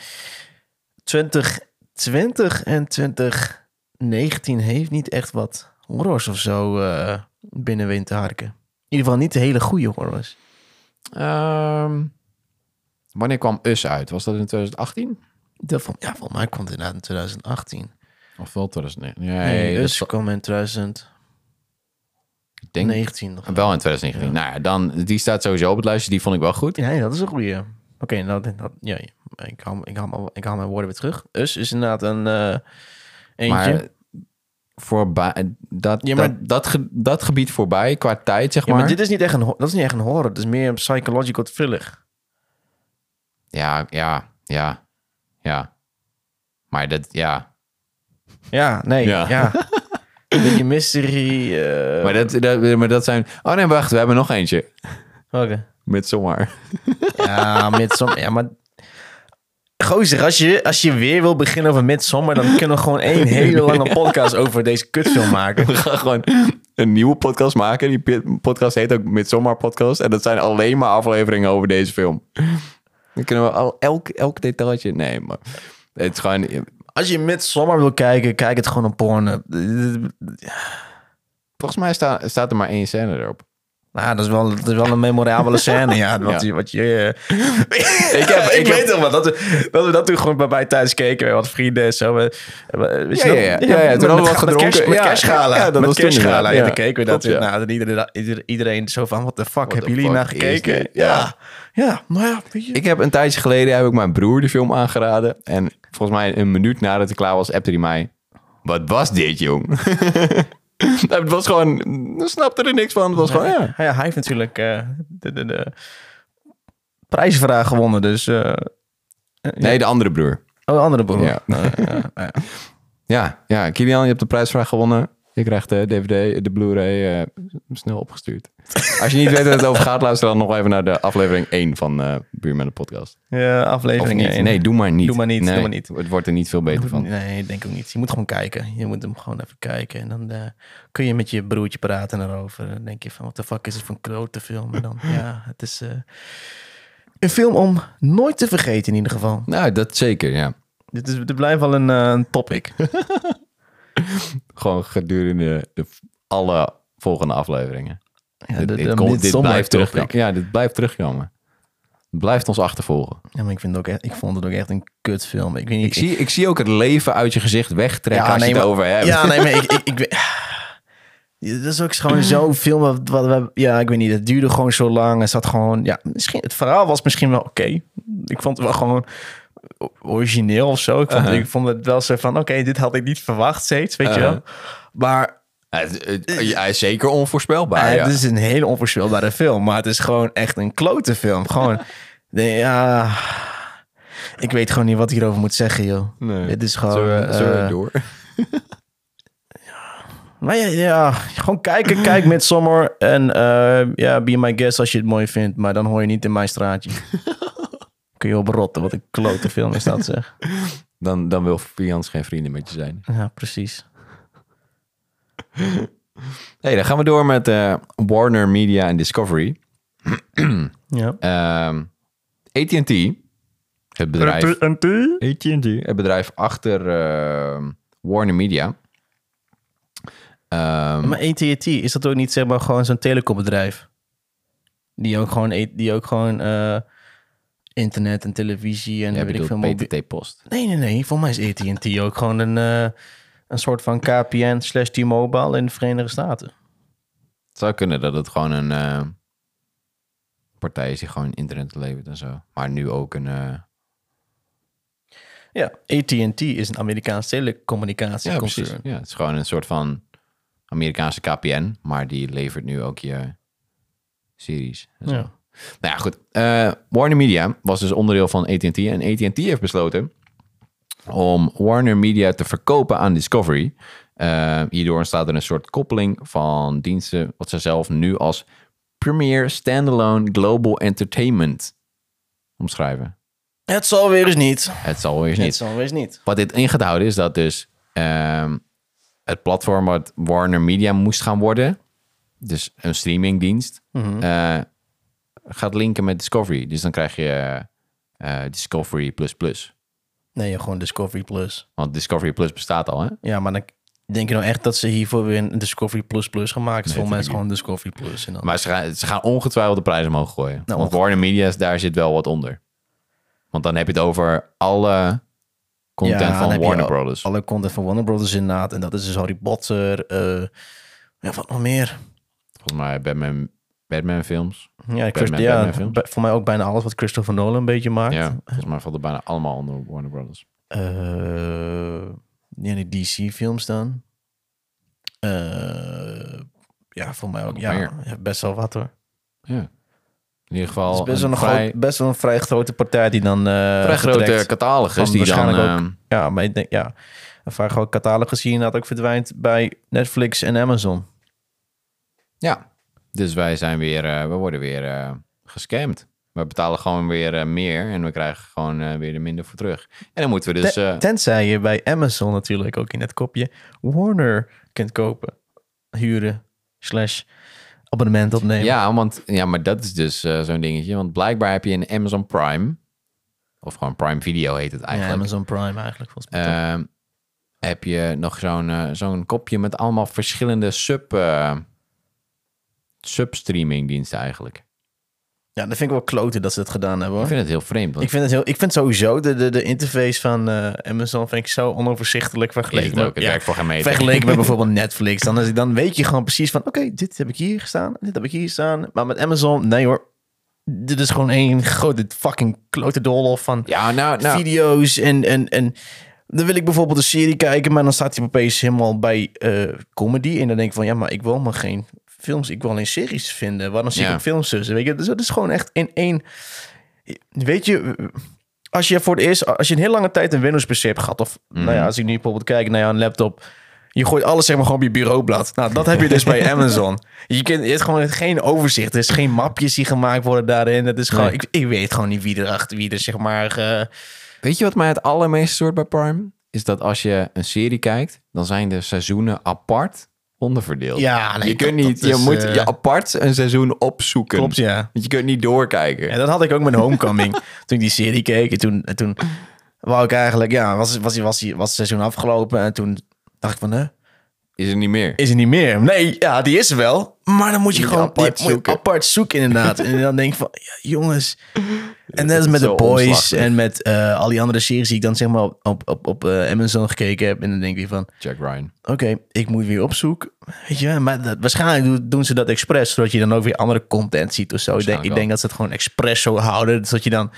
S1: 2020 en 2019 heeft niet echt wat horrors of zo eh binnen weten te harken. In ieder geval niet de hele goede horrors.
S2: Ehm, wanneer kwam Us uit? Was dat in 2018?
S1: Dat van, ja, volgens mij komt het inderdaad in 2018.
S2: Of wel 2019? Nee,
S1: Nee, dus
S2: is-
S1: kwam in 2019
S2: ik denk
S1: nog.
S2: wel in 2019. Nou ja, dan, die staat sowieso op het lijstje. Die vond ik wel goed.
S1: Nee, dat is een goede. Oké, nou, dat, dat, ja, ik haal, ik, haal, mijn- ik haal mijn woorden weer terug. Us is inderdaad een eh eentje.
S2: Maar voorbij, dat,
S1: Ja, maar-
S2: dat, dat, ge- dat gebied voorbij qua tijd, zeg
S1: ja,
S2: maar.
S1: maar dit is niet echt een, dat is niet echt een horror. Het is meer een psychological thriller.
S2: Ja, ja, ja, ja. Maar dat, ja.
S1: Ja, nee,
S2: Ja.
S1: ja. Een beetje mystery. eh,
S2: Maar dat, dat, maar dat zijn... Oh nee, wacht. We hebben nog eentje.
S1: welke?
S2: Midsommar.
S1: Ja, Midsommar. Ja, maar... Gozer, als je, als je weer wil beginnen over Midsommar... dan kunnen we gewoon één hele lange podcast over deze kutfilm maken.
S2: We gaan gewoon een nieuwe podcast maken. Die podcast heet ook Midsommar Podcast. En dat zijn alleen maar afleveringen over deze film. Dan kunnen we al elk, elk detailtje... Nee, maar... Het is gewoon...
S1: Als je Midsommar wil kijken, kijk het gewoon op porno.
S2: Volgens mij sta, staat er maar één scène erop.
S1: Nou, dat is wel, dat is wel een memorabele scène, ja. Wat,
S2: Ja.
S1: je- wat je...
S2: Ik heb-
S1: ik weet nog wel, dat we, dat we dat toen gewoon bij mij thuis keken. Met wat vrienden en zo. We- we-
S2: Ja, ja, ja. Ja, ja, toen hadden we wat gedronken.
S1: Met kerstgala.
S2: ja, dat
S1: met kerstgala. Ja,
S2: Ja,
S1: dan keken we dat. Nou, dan iedereen, iedereen, iedereen zo van, wat de fuck, hebben jullie naar gekeken? Ja. ja, nou ja.
S2: Ik heb een tijdje geleden heb ik mijn broer die film aangeraden. En volgens mij een minuut nadat ik klaar was, appte hij mij. Wat was dit, jong? het was gewoon... Snapte er niks van. Het was gewoon, ja.
S1: Ja, hij heeft natuurlijk eh, de, de, de prijsvraag gewonnen, dus... eh,
S2: Nee, de andere broer.
S1: Oh, de andere broer.
S2: Ja.
S1: Ja, ja.
S2: Ja, ja, Kilian, je hebt de prijsvraag gewonnen. Je krijgt de DVD, de Blu-ray eh, snel opgestuurd. Als je niet weet waar het over gaat, luister dan nog even naar de aflevering 1 van eh Buurman de podcast.
S1: Ja, aflevering
S2: niet?
S1: één.
S2: Nee, doe maar niet.
S1: Doe maar niet,
S2: Nee,
S1: doe maar niet.
S2: Het wordt er niet veel beter van.
S1: Nee, ik denk ook niet. Je moet gewoon kijken. Je moet hem gewoon even kijken. En dan eh, kun je met je broertje praten erover. Dan denk je van, wat de fuck is het voor een klote film? En dan, ja, het is eh, een film om nooit te vergeten in ieder geval.
S2: Nou, dat zeker, ja.
S1: Dit, is, dit blijft wel een, eh, een topic.
S2: Gewoon gedurende de, alle volgende afleveringen.
S1: Ja,
S2: dit,
S1: de-
S2: dit,
S1: de
S2: komt- dit
S1: Midsommar
S2: blijft terugkomen. Ja, dit blijft terugkomen. Het blijft ons achtervolgen.
S1: Ja, maar ik, vind het ook echt, ik vond het ook echt een kutfilm. Ik weet niet...
S2: Ik zie, ik zie ook het leven uit je gezicht wegtrekken
S1: Ja,
S2: als
S1: nee,
S2: je het
S1: maar-
S2: over hebt.
S1: Ja, nee, maar ik, ik, ik weet... Dat is ook gewoon zo'n film wat. Ja, ik weet niet. Het duurde gewoon zo lang. Het zat gewoon... Ja, misschien... Het verhaal was misschien wel oké. Ik vond het wel gewoon... origineel of zo. Ik vond,
S2: Uh-huh.
S1: ik vond het wel zo van, oké, dit had ik niet verwacht steeds, weet je wel.
S2: Uh-huh.
S1: Maar
S2: Het- het- Hij is zeker onvoorspelbaar.
S1: eh,
S2: ja.
S1: het is een hele onvoorspelbare film. Maar het is gewoon echt een klote film. Gewoon, ja... Ik weet gewoon niet wat ik hierover moet zeggen, joh.
S2: Nee.
S1: Het is gewoon...
S2: Zullen zullen we
S1: eh,
S2: door?
S1: Maar ja, ja, gewoon kijken. Kijk met Sommer. En eh, ja, be my guest als je het mooi vindt. Maar dan hoor je niet in mijn straatje. Kun je op rotten. Wat een klote film is dat, zeg.
S2: Dan, dan wil Fians geen vrienden met je zijn.
S1: Ja, precies.
S2: Hey, dan gaan we door met eh, Warner Media en Discovery.
S1: Ja.
S2: Ehm AT&T, het bedrijf... AT&T, het bedrijf achter ehm, Warner Media. Ehm,
S1: Maar AT&T, is dat ook niet zeg maar gewoon zo'n telecombedrijf? Die ook gewoon, die ook gewoon eh, internet en televisie en weet ik veel.
S2: bedoelt
S1: mobi-
S2: PTT Post.
S1: Nee, nee, nee. Voor mij is AT&T ook gewoon een, eh, een soort van KPN slash T-Mobile in de Verenigde Staten.
S2: Het zou kunnen dat het gewoon een eh, partij is die gewoon internet levert en zo. Maar nu ook een... eh,
S1: Ja, AT&T is een Amerikaans
S2: ja,
S1: telecommunicatieconcern.
S2: precies. Ja, het is gewoon een soort van Amerikaanse KPN, maar die levert nu ook je series. en zo.
S1: Ja.
S2: Nou ja, goed. Eh, Warner Media was dus onderdeel van AT&T. En AT&T heeft besloten om Warner Media te verkopen aan Discovery. Eh, hierdoor ontstaat er een soort koppeling van diensten... wat ze zelf nu als Premier Standalone Global Entertainment omschrijven.
S1: Het zal weer eens niet.
S2: Het zal weer eens
S1: Het
S2: niet.
S1: zal weer eens niet.
S2: Wat dit in gaat houden is dat dus ehm, het platform wat Warner Media moest gaan worden, dus een streamingdienst, eh, gaat linken met Discovery. Dus dan krijg je eh, Discovery Plus Plus.
S1: Nee, gewoon Discovery Plus.
S2: Want Discovery Plus bestaat al, hè?
S1: Ja, maar dan denk je nou echt dat ze hiervoor weer een Discovery Plus Plus gaan maken? Is
S2: Nee,
S1: volgens mij is gewoon Discovery Plus. En dan...
S2: Maar ze gaan, ze gaan ongetwijfeld de prijs omhoog gooien.
S1: Nou,
S2: Want Warner Media, daar zit wel wat onder. Want dan heb je het over alle content van Warner Brothers.
S1: Alle content van Warner Brothers inderdaad. En dat is dus Harry Potter. eh ja, wat nog meer?
S2: Volgens mij Batman, Batman films.
S1: Ja,
S2: Batman,
S1: ja
S2: Batman films.
S1: voor mij ook bijna alles wat Christopher Nolan een beetje maakt.
S2: Ja, volgens mij valt het bijna allemaal onder Warner Brothers.
S1: Eh, ja, die DC-films dan. Eh, ja, voor mij ook. Ja, best wel wat hoor.
S2: Ja. In ieder geval
S1: Het is best wel,
S2: een
S1: een
S2: vrij,
S1: groot, best wel een vrij grote partij die dan. eh
S2: vrij grote catalogus die dan...
S1: waarschijnlijk ook-
S2: ehm,
S1: Ja, maar ik denk, ja, een vrij groot catalogus die inderdaad ook verdwijnt bij Netflix en Amazon.
S2: ja, dus wij zijn weer... eh, we worden weer eh, gescamd. We betalen gewoon weer eh, meer en we krijgen gewoon weer er minder voor terug. En dan moeten we dus...
S1: Ten- tenzij je bij Amazon natuurlijk ook in het kopje Warner kunt kopen, huren, slash abonnement opnemen.
S2: ja, want, ja, maar dat is dus zo'n dingetje. Want blijkbaar heb je in Amazon Prime... Of gewoon Prime Video heet het
S1: Ja,
S2: eigenlijk.
S1: Amazon Prime eigenlijk volgens mij.
S2: Ehm, heb je nog zo'n zo'n kopje met allemaal verschillende sub, eh substreaming diensten eigenlijk.
S1: ja, dat vind ik wel kloten dat ze het gedaan hebben hoor.
S2: Ik vind het heel vreemd. Want
S1: Ik vind het heel, ik vind sowieso de, de, de interface van eh, Amazon vind ik zo onoverzichtelijk vergeleken.
S2: ook,
S1: met, ja,
S2: meter.
S1: vergeleken met bijvoorbeeld Netflix. Dan, is, dan weet je gewoon precies van, oké, dit heb ik hier staan, dit heb ik hier staan. Maar met Amazon, nee hoor, dit is gewoon één grote fucking klote doolhof van
S2: Ja, nou, nou
S1: video's en, en, en dan wil ik bijvoorbeeld een serie kijken, maar dan staat hij opeens helemaal bij eh, comedy. En dan denk ik van, ja, maar ik wil maar geen films, ik wil alleen series vinden. Waarom zie ik ook films tussen? Weet je, dus dat is gewoon echt in één... Weet je, als je voor het eerst, als je een heel lange tijd een Windows PC hebt gehad, of nou ja, als ik nu bijvoorbeeld kijk naar een laptop, je gooit alles zeg maar gewoon op je bureaublad. Nou, dat heb je dus bij Amazon. Je, kunt, je hebt gewoon geen overzicht. Er is geen mapjes die gemaakt worden daarin. Het is gewoon,
S2: Nee.
S1: ik, ik weet gewoon niet wie er achter, wie er zeg maar...
S2: weet je wat mij het allermeeste stoort bij Prime? Is dat als je een serie kijkt, dan zijn de seizoenen apart onderverdeeld.
S1: Ja, nee,
S2: je kunt niet, je
S1: is,
S2: moet
S1: eh,
S2: je apart een seizoen opzoeken.
S1: Klopt, ja.
S2: Want je kunt niet doorkijken.
S1: En dat had ik ook met Homecoming. toen ik die serie keek. En toen, en toen wou ik eigenlijk... Ja, was, was, was, was, was het seizoen afgelopen. En toen dacht ik van... Hè?
S2: Is er niet meer.
S1: is er niet meer. Nee, ja, die is er wel. Maar dan moet je
S2: je
S1: gewoon
S2: apart
S1: die je
S2: zoeken.
S1: apart zoeken, inderdaad. en dan denk ik van, ja, jongens. En net als met The Boys
S2: omslachtig.
S1: en met eh, al die andere series die ik dan zeg maar op, op, op, op eh, Amazon gekeken heb. En dan denk ik van,
S2: Jack Ryan.
S1: oké, ik moet weer opzoeken. Weet je, maar dat, waarschijnlijk doen- ze dat expres, zodat je dan ook weer andere content ziet of zo. Ik denk, ik denk dat ze het gewoon expres zo houden, zodat je dan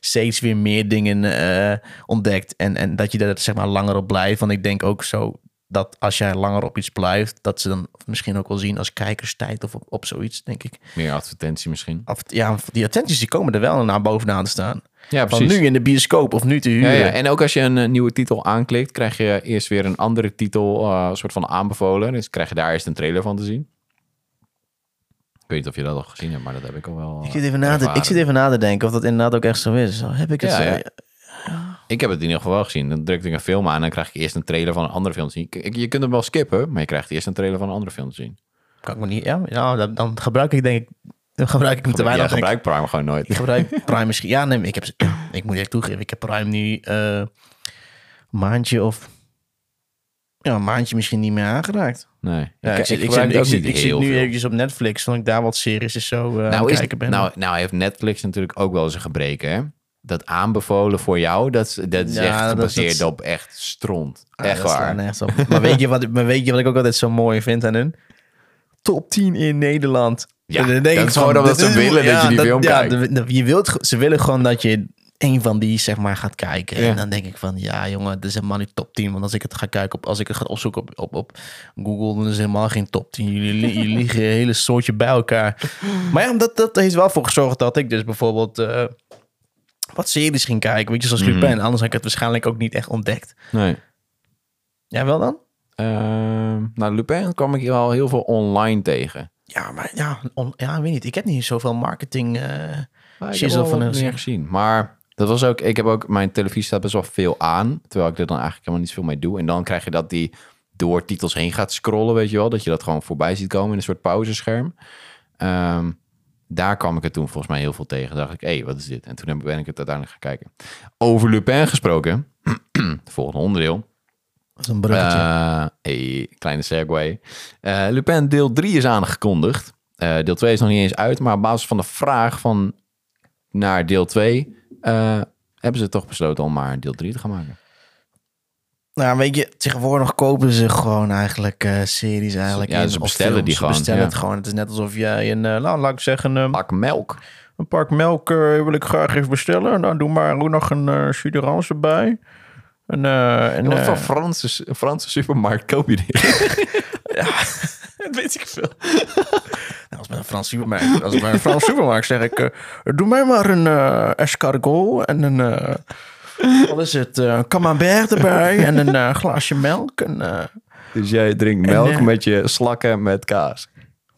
S1: steeds weer meer dingen eh, ontdekt en, en dat je er zeg maar langer op blijft. Want ik denk ook zo dat als jij langer op iets blijft, dat ze dan misschien ook wel zien als kijkerstijd of op, op zoiets, denk ik.
S2: Meer advertentie misschien.
S1: Of, ja, die attenties die komen er wel naar bovenaan te staan.
S2: Ja,
S1: Van nu in de bioscoop of nu te huren.
S2: ja. En ook als je een eh, nieuwe titel aanklikt, krijg je eerst weer een andere titel, eh soort van aanbevolen. Dus krijg je daar eerst een trailer van te zien. Ik weet niet of je dat al gezien hebt, maar dat heb ik al wel.
S1: Ik zit, even na te, ik zit even na te denken of dat inderdaad ook echt zo is. Zo, Heb ik het
S2: Ja,
S1: zo?
S2: ja. Ik heb het in ieder geval wel gezien. Dan drukte ik een film aan en dan krijg je eerst een trailer van een andere film te zien. Ik- Je kunt hem wel skippen, maar je krijgt eerst een trailer van een andere film te zien.
S1: Kan ik me niet. Ja, ja dan, gebruik ik denk ik. Dan gebruik ik hem te weinig. ik.
S2: gebruikt Prime gewoon nooit.
S1: Ik gebruik Prime misschien. Ja, nee, ik heb. ik moet echt toegeven. Ik heb Prime nu eh, een maandje of. Ja, een maandje misschien niet meer aangeraakt.
S2: Nee.
S1: Ja,
S2: ik,
S1: ik, zit, ik,
S2: gebruik
S1: ik, ik nu eventjes op Netflix, zodat ik daar wat series is zo aan
S2: nou, is,
S1: kijken ben.
S2: nou, nou heeft Netflix natuurlijk ook wel eens een gebreken, hè? Dat aanbevolen voor jou, dat, is- dat is
S1: Ja,
S2: echt
S1: dat-
S2: gebaseerd
S1: dat-
S2: op echt stront.
S1: Ah,
S2: echt
S1: dat
S2: waar.
S1: op. maar, weet je wat, maar weet je wat ik ook altijd zo mooi vind aan hun? Top 10 in Nederland.
S2: Ja, dat is gewoon omdat ze willen dat je die film
S1: ja,
S2: kijkt.
S1: je wilt, ze willen gewoon dat je een van die zeg maar gaat kijken.
S2: Ja.
S1: En dan denk ik van, ja jongen, dit is helemaal niet top 10. Want als ik het ga kijken, op, als ik het ga opzoeken op, op, op Google, dan is het helemaal geen top 10. Jullie, li- jullie liegen een hele soortje bij elkaar. Maar ja, dat, dat heeft wel voor gezorgd dat ik dus bijvoorbeeld... eh, wat series ging kijken, weet je, zoals
S2: Mhm.
S1: Lupin. Anders had ik het waarschijnlijk ook niet echt ontdekt.
S2: Nee.
S1: Jij wel dan?
S2: Ehm, nou, Lupin kwam ik wel heel veel online tegen.
S1: Ja, maar ja, on- ja, ik weet niet. Ik heb niet zoveel marketing.
S2: Maar ik heb wel
S1: van
S2: meer gezien. Maar dat was ook, ik heb ook, mijn televisie staat best wel veel aan. Terwijl ik er dan eigenlijk helemaal niet zoveel mee doe. En dan krijg je dat die door titels heen gaat scrollen, weet je wel. Dat je dat gewoon voorbij ziet komen in een soort pauzescherm. Ehm, daar kwam ik er toen volgens mij heel veel tegen. dacht ik, hé, hey, wat is dit? En toen ben ik het uiteindelijk gaan kijken. Over Lupin gesproken. het volgende onderdeel.
S1: dat is een bruggetje.
S2: Eh, hey, kleine segue. Eh, Lupin deel 3 is aangekondigd. Eh, deel 2 is nog niet eens uit, maar op basis van de vraag van naar deel 2 eh, hebben ze toch besloten om maar deel 3 te gaan maken.
S1: Nou, weet je, tegenwoordig kopen ze gewoon eigenlijk eh, series eigenlijk.
S2: Ja,
S1: in,
S2: ze bestellen
S1: films.
S2: die
S1: Ze
S2: gewoon,
S1: bestellen
S2: ja.
S1: het gewoon. Het is net alsof jij een, eh, nou, laat ik zeggen, een,
S2: Pak melk.
S1: een pak melk eh, wil ik graag even bestellen. Dan doe maar ook nog een uh, erbij. En, eh, en,
S2: wat voor Franse, Franse supermarkt koop je dit?
S1: dat weet ik veel. nou, als bij een Frans supermarkt, als bij een Frans supermarkt zeg ik, doe mij maar een escargot en een, wat is het, eh camembert erbij en een eh, glaasje melk. En, eh,
S2: dus jij drinkt melk met je slakken met kaas.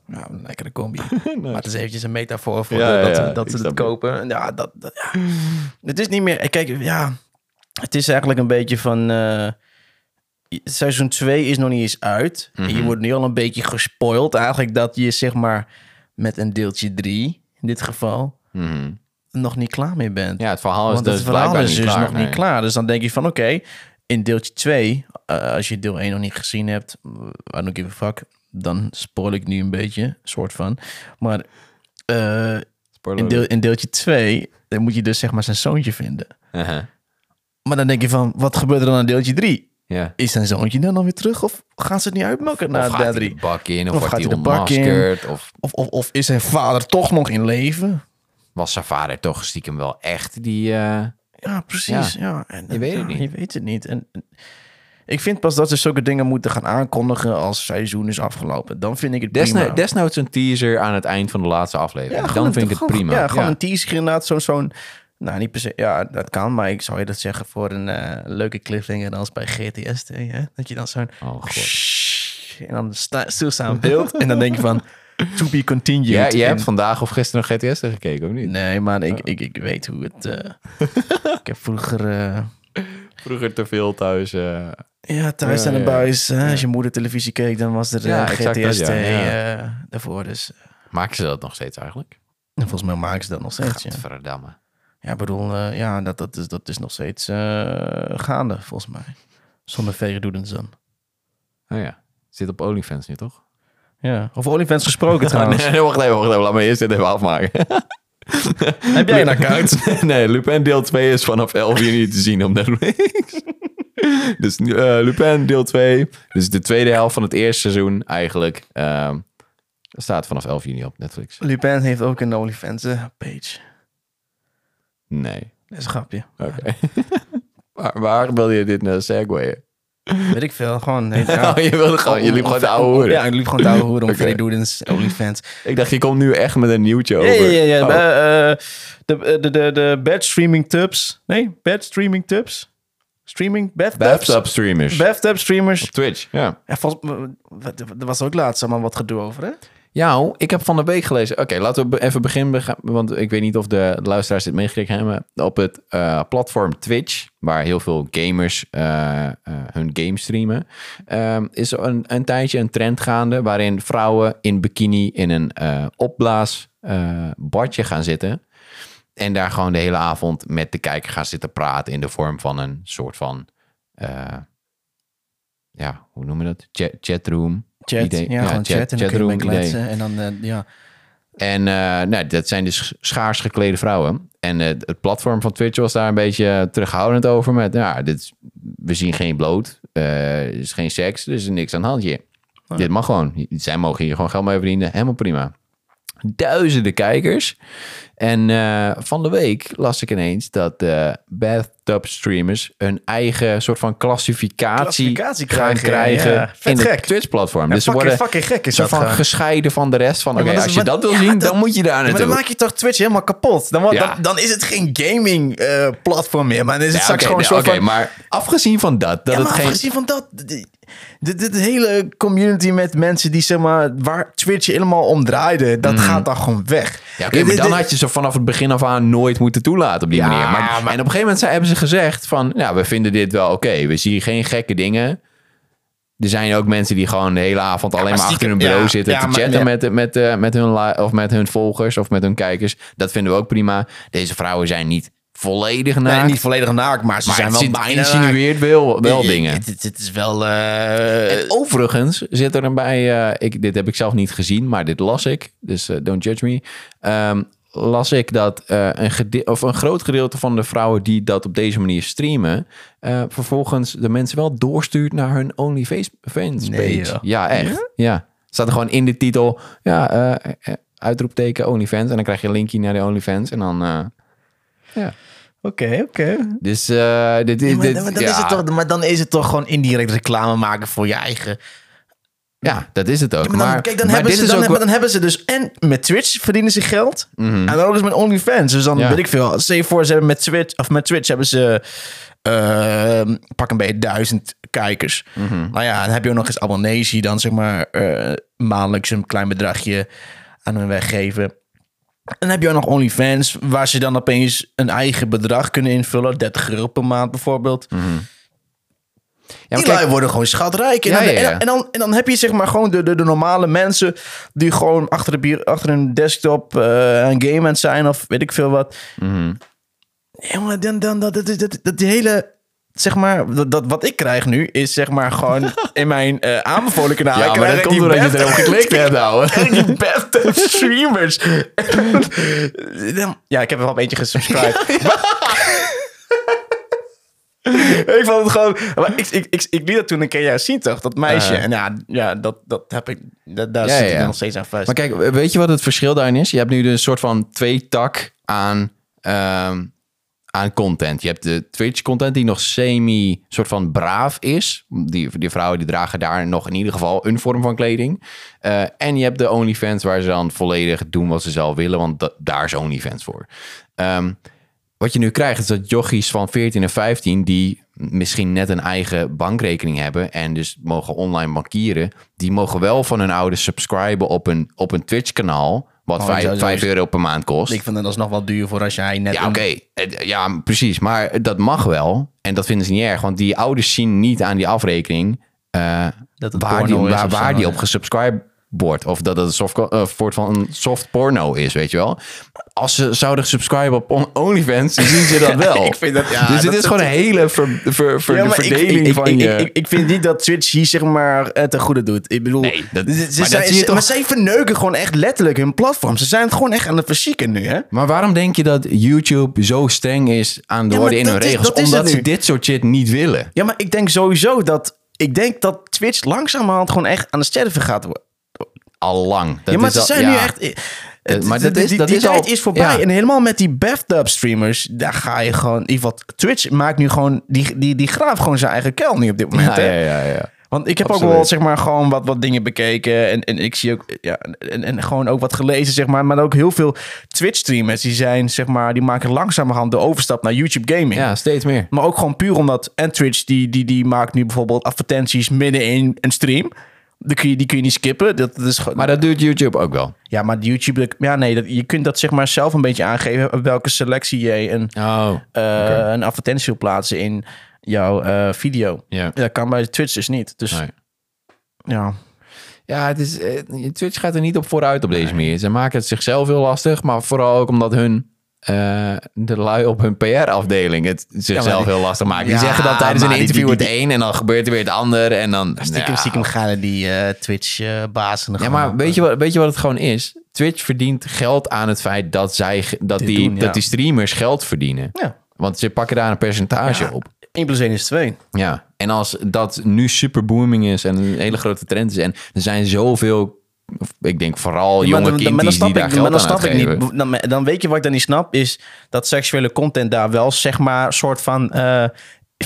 S1: nou, een lekkere combi. Maar het is eventjes een metafoor voor
S2: Ja,
S1: de- dat,
S2: ja,
S1: dat ze het kopen. En Ja, dat, dat, ja. Het is niet meer, kijk, ja, het is eigenlijk een beetje van... seizoen 2 is nog niet eens uit. En
S2: Mhm.
S1: je wordt nu al een beetje gespoild. Eigenlijk dat je zeg maar met een deeltje 3, in dit geval,
S2: Mhm.
S1: Nog niet klaar mee bent.
S2: Ja, het verhaal is
S1: Want
S2: dus
S1: het verhaal is dus
S2: klaar.
S1: nog niet klaar. Dus dan denk je van oké, in deeltje 2, eh, als je deel 1 nog niet gezien hebt, I don't give a fuck, dan spoil ik nu een beetje, soort van. Maar eh, in, deel, in deeltje 2, dan moet je dus zeg maar zijn zoontje vinden.
S2: Uh-huh.
S1: Maar dan denk je van, wat gebeurt er dan in deeltje 3?
S2: Ja.
S1: Is zijn zoontje dan alweer terug of gaan ze het niet uitmelken
S2: Of
S1: na deel 3?
S2: de bak in, of,
S1: Of
S2: wordt
S1: gaat
S2: hij
S1: de bak in?
S2: Of,
S1: of, of is zijn vader toch nog in leven?
S2: Was zijn vader toch stiekem wel echt die... eh,
S1: Ja, precies. Ja. En,
S2: Je weet het
S1: ja,
S2: niet.
S1: Je weet het niet. En, en ik vind pas dat ze zulke dingen moeten gaan aankondigen als seizoen is afgelopen. Dan vind ik het
S2: Desno-
S1: prima.
S2: desnoods een teaser aan het eind van de laatste aflevering. Dan vind ik het
S1: gewoon-
S2: prima.
S1: Ja, gewoon een teaser inderdaad. Zo'n, nou niet per se, ja, dat kan. Maar ik zou je dat zeggen voor een eh, leuke cliffhanger als bij GTS. Hè? Dat je dan zo'n...
S2: Oh, god.
S1: En dan sta, stilstaan beeld. en dan denk je van, to be continued.
S2: Ja, je hebt vandaag of gisteren nog GTS gekeken, of niet?
S1: Nee, maar ik, ik, ik weet hoe het... eh, ik heb vroeger... eh,
S2: Vroeger te veel thuis. eh,
S1: Ja, thuis
S2: Ja,
S1: aan de
S2: ja.
S1: buis. hè. Als je moeder televisie keek, dan was er
S2: Ja,
S1: GTS
S2: ja, ja.
S1: eh, daarvoor. Dus
S2: Maken ze dat nog steeds eigenlijk?
S1: en volgens mij maken ze dat nog steeds. Ja,
S2: Verdamme.
S1: ja ik bedoel, eh, ja, dat, dat, is, dat is nog steeds eh, gaande, volgens mij. Zonder Very Doedens dan.
S2: Oh ja. Zit op OnlyFans nu, toch?
S1: Ja. Over OnlyFans gesproken trouwens.
S2: nee, wacht even, wacht even. Laat me eerst dit even afmaken.
S1: Heb jij een account?
S2: nee, Lupin deel 2 is vanaf 11 juni te zien op Netflix. dus eh, Lupin deel 2. Dus de tweede helft van het eerste seizoen eigenlijk. ehm, staat vanaf 11 juni op Netflix.
S1: Lupin heeft ook een OnlyFans eh, page.
S2: Nee.
S1: Dat is een grapje.
S2: Oké. waar, waar wil je dit naar segwayen?
S1: Weet ik veel. Gewoon. nee, ja.
S2: Oh, je wilde gewoon, je liep gewoon de oude hoeren.
S1: Ja, ik liep gewoon de oude hoeren om
S2: Oké.
S1: Freddy Doedens OnlyFans.
S2: Ik dacht, je komt nu echt met een nieuwtje over.
S1: ja, ja. ja.
S2: Oh.
S1: Eh, eh, de, de, de, de bad streaming tubs. Nee, bad streaming tubs. Streaming.
S2: Bathtub streamers.
S1: Bathtub streamers.
S2: Op Twitch, ja.
S1: Ja, volgens, wat- er was ook laatst allemaal wat gedoe over, hè?
S2: Ja, ik heb van de week gelezen. Oké, laten we even beginnen. Want ik weet niet of de luisteraars dit meegekregen hebben. Op het eh, platform Twitch, waar heel veel gamers eh, eh, hun game streamen, ehm, is een, een tijdje een trend gaande waarin vrouwen in bikini in een eh, opblaas eh, badje gaan zitten. En daar gewoon de hele avond met de kijker gaan zitten praten in de vorm van een soort van, ja, hoe noem je dat? Chat, chatroom.
S1: Chat,
S2: idee.
S1: ja, gewoon chat, en dan kun je mee
S2: chatroom idee.
S1: kletsen. En dan, eh, ja.
S2: En eh, nou, dat zijn dus schaars geklede vrouwen. En eh, het platform van Twitch was daar een beetje terughoudend over. Met, ja, dit is- we zien geen bloot. er is geen seks. Er is niks aan het handje. Dit mag gewoon. Zij mogen hier gewoon geld mee verdienen. Helemaal prima. Duizenden kijkers. En eh, van de week las ik ineens dat de bathtub streamers een eigen soort van klassificatie, gaan
S1: krijgen,
S2: krijgen
S1: ja. Vet
S2: in het
S1: gek.
S2: Twitch-platform.
S1: Ja,
S2: dus ze worden
S1: fucking gek is
S2: soort van gescheiden van de rest van. Oké, als je dat wil zien,
S1: dat-
S2: dan moet je daar
S1: Ja, maar
S2: naartoe.
S1: dan maak je toch Twitch helemaal kapot. Dan, dan, dan is het geen gaming eh, platform meer. Maar dan is het
S2: Ja,
S1: straks gewoon
S2: nee,
S1: soort
S2: oké,
S1: van...
S2: maar afgezien van dat, dat het geen...
S1: afgezien van dat... De, hele community met mensen die zeg maar... Waar Twitch helemaal om draaide, dat gaat dan gewoon weg.
S2: Ja, oké, maar dan had je ze vanaf het begin af aan nooit moeten toelaten op die
S1: Ja,
S2: manier. Maar,
S1: maar-
S2: En op een gegeven moment hebben ze gezegd van... Ja, we vinden dit wel oké. We zien geen gekke dingen. Er zijn ook mensen die gewoon de hele avond alleen
S1: maar
S2: maar achter hun bureau
S1: ja,
S2: zitten
S1: ja,
S2: te chatten met, met, eh, met, hun of met hun volgers of met hun kijkers. Dat vinden we ook prima. Deze vrouwen zijn niet volledig naakt.
S1: Nee, niet volledig naakt, maar ze
S2: maar
S1: zijn wel
S2: zit-
S1: bijna
S2: insinueert wel, wel dingen.
S1: Het, het, het is wel... eh,
S2: En overigens zit er een bij, eh, ik, dit heb ik zelf niet gezien, maar dit las ik, dus eh, don't judge me. Ehm, las ik dat een, of een groot gedeelte van de vrouwen die dat op deze manier streamen, vervolgens de mensen wel doorstuurt naar hun OnlyFans page.
S1: Nee,
S2: ja, echt. Ja? Staat er gewoon in de titel, ja, uitroepteken OnlyFans. En dan krijg je een linkje naar de OnlyFans en dan, ja.
S1: Oké, oké.
S2: Dus eh, dit,
S1: Ja,
S2: dit,
S1: maar, dan-
S2: ja.
S1: is het toch, maar dan is het toch gewoon indirect reclame maken voor je eigen...
S2: ja, dat is het ook.
S1: Ja, maar dan,
S2: maar
S1: kijk, dan,
S2: maar
S1: hebben
S2: dit
S1: ze,
S2: is
S1: dan, hebben,
S2: wel-
S1: dan hebben ze dus... En met Twitch verdienen ze geld. En dan ook eens met OnlyFans. Dus dan
S2: Ja.
S1: weet ik veel. Stel je voor, ze hebben met Twitch... Of met Twitch hebben ze... eh, pak een beetje duizend kijkers. Nou ja, dan heb je ook nog eens abonnees die dan zeg maar eh, maandelijks een klein bedragje aan hun weggeven. En dan heb je ook nog OnlyFans, waar ze dan opeens een eigen bedrag kunnen invullen. 30 euro per maand bijvoorbeeld.
S2: Ja, maar
S1: Die
S2: kijk-
S1: worden gewoon schatrijk. En,
S2: Ja,
S1: dan,
S2: ja, ja.
S1: En, dan, en dan heb je zeg maar gewoon de, de, de normale mensen... die gewoon achter, de bier, achter een desktop eh een game aan zijn... of weet ik veel wat.
S2: Mhm.
S1: Ja, maar dan, dan, dat, dat, dat, dat die hele... Zeg maar, dat, dat wat ik krijg nu is zeg maar gewoon in mijn eh aanbevolen kanaal.
S2: Ja, maar dat komt doordat je erop geklikt hebt,
S1: krijg die beste streamers. ja, ik heb er wel een beetje gesubscribed. ik vond het gewoon... Maar ik, ik, ik, ik liet dat toen een keer jou zien, toch? Dat meisje.
S2: Uh.
S1: en ja, ja dat, dat heb ik... Dat, daar
S2: Ja,
S1: zit ik nog steeds aan vast.
S2: Maar kijk, weet je wat het verschil daarin is? Je hebt nu dus een soort van twee tak aan, ehm, aan content. Je hebt de Twitch-content die nog semi soort van braaf is. Die, die vrouwen die dragen daar nog in ieder geval een vorm van kleding. Eh, en je hebt de OnlyFans waar ze dan volledig doen wat ze zelf willen. Want da- daar is OnlyFans voor. Ehm, wat je nu krijgt is dat jochies van 14 en 15... die misschien net een eigen bankrekening hebben... en dus mogen online bankieren... die mogen wel van hun ouders subscriben op een, op een Twitch-kanaal... wat
S1: Oh,
S2: 5,
S1: zo- zo is-
S2: euro per maand kost.
S1: ik vind dat alsnog wel duur voor als jij net...
S2: Ja,
S1: een-
S2: oké. Ja, precies. Maar dat mag wel. En dat vinden ze niet erg. Want die ouders zien niet aan die afrekening... eh,
S1: Dat
S2: waar, die,
S1: is
S2: waar, die op gesubscribe Of dat het een soft, eh, soort van een soft porno is, weet je wel. Als ze zouden subscriben op on- OnlyFans, zien ze dat wel.
S1: Ik vind dat- ja,
S2: dus het
S1: dat-
S2: is gewoon een hele ver, ver, ver-
S1: Ja, maar ik-
S2: verdeling
S1: ik,
S2: van
S1: ik,
S2: je...
S1: Ik, vind niet dat Twitch hier zeg maar het ten goede doet. Ik bedoel,
S2: Nee, dat-
S1: ze,
S2: maar je
S1: ze-
S2: toch-
S1: maar zij verneuken gewoon echt letterlijk hun platform. Ze zijn het gewoon echt aan het verzieken nu, hè?
S2: Maar waarom denk je dat YouTube zo streng is aan de
S1: Ja,
S2: worden in hun regels?
S1: is
S2: Omdat ze dit soort shit niet willen.
S1: Ja, maar ik denk sowieso dat... Ik denk dat Twitch langzamerhand gewoon echt aan het sterven gaat worden.
S2: Al lang. Dat
S1: ja, maar
S2: is
S1: ze
S2: al-
S1: zijn
S2: ja.
S1: nu echt... Het,
S2: maar
S1: die-
S2: dat is-
S1: die,
S2: dat
S1: die
S2: is
S1: tijd
S2: al-
S1: is voorbij.
S2: ja.
S1: En helemaal met die bathtub streamers, daar ga je gewoon... In ieder geval, Twitch maakt nu gewoon... Die, die, die graaft gewoon zijn eigen kuil nu op dit moment,
S2: Ja,
S1: hè?
S2: ja, ja, ja.
S1: Want ik heb ook wel zeg maar gewoon wat, wat dingen bekeken en, en ik zie ook ja en, en gewoon ook wat gelezen zeg maar, maar ook heel veel Twitch streamers die zijn zeg maar die maken langzamerhand de overstap naar YouTube gaming.
S2: Ja, steeds meer.
S1: Maar ook gewoon puur omdat en Twitch die die die maakt nu bijvoorbeeld advertenties midden in een stream. Die kun je, die kun je niet skippen. Dat, dat is gewoon,
S2: Maar dat doet YouTube ook wel.
S1: ja, maar YouTube, ja, nee, dat, je kunt dat zeg maar zelf een beetje aangeven welke selectie je een,
S2: Oh.
S1: eh, een advertentie wil plaatsen in jouw eh, video.
S2: Ja.
S1: Dat kan bij Twitch dus niet. Dus
S2: Nee.
S1: ja.
S2: Ja, het is, eh, Twitch gaat er niet op vooruit op deze manier. Ze maken het zichzelf heel lastig, maar vooral ook omdat hun eh, de lui op hun PR-afdeling het zichzelf
S1: die-
S2: heel lastig maken. Die
S1: Ja,
S2: zeggen dat tijdens een
S1: die-
S2: interview
S1: die-
S2: het een en dan gebeurt er weer het ander en dan...
S1: Stiekem,
S2: Ja.
S1: stiekem gaan die eh Twitch-bazen
S2: Ja, maar weet je, wat, weet je wat het gewoon is? Twitch verdient geld aan het feit dat, zij, dat,
S1: Dit
S2: die,
S1: doen, ja.
S2: dat die streamers geld verdienen.
S1: Ja.
S2: Want ze pakken daar een percentage
S1: Ja.
S2: op.
S1: 1 plus 1 is 2.
S2: Ja, en als dat nu super booming is en een hele grote trend is en er zijn zoveel, ik denk vooral jonge kindjes die daar geld
S1: dan snap ik niet. Dan, dan weet je wat ik dan niet snap, is dat seksuele content daar wel, zeg maar, soort van eh,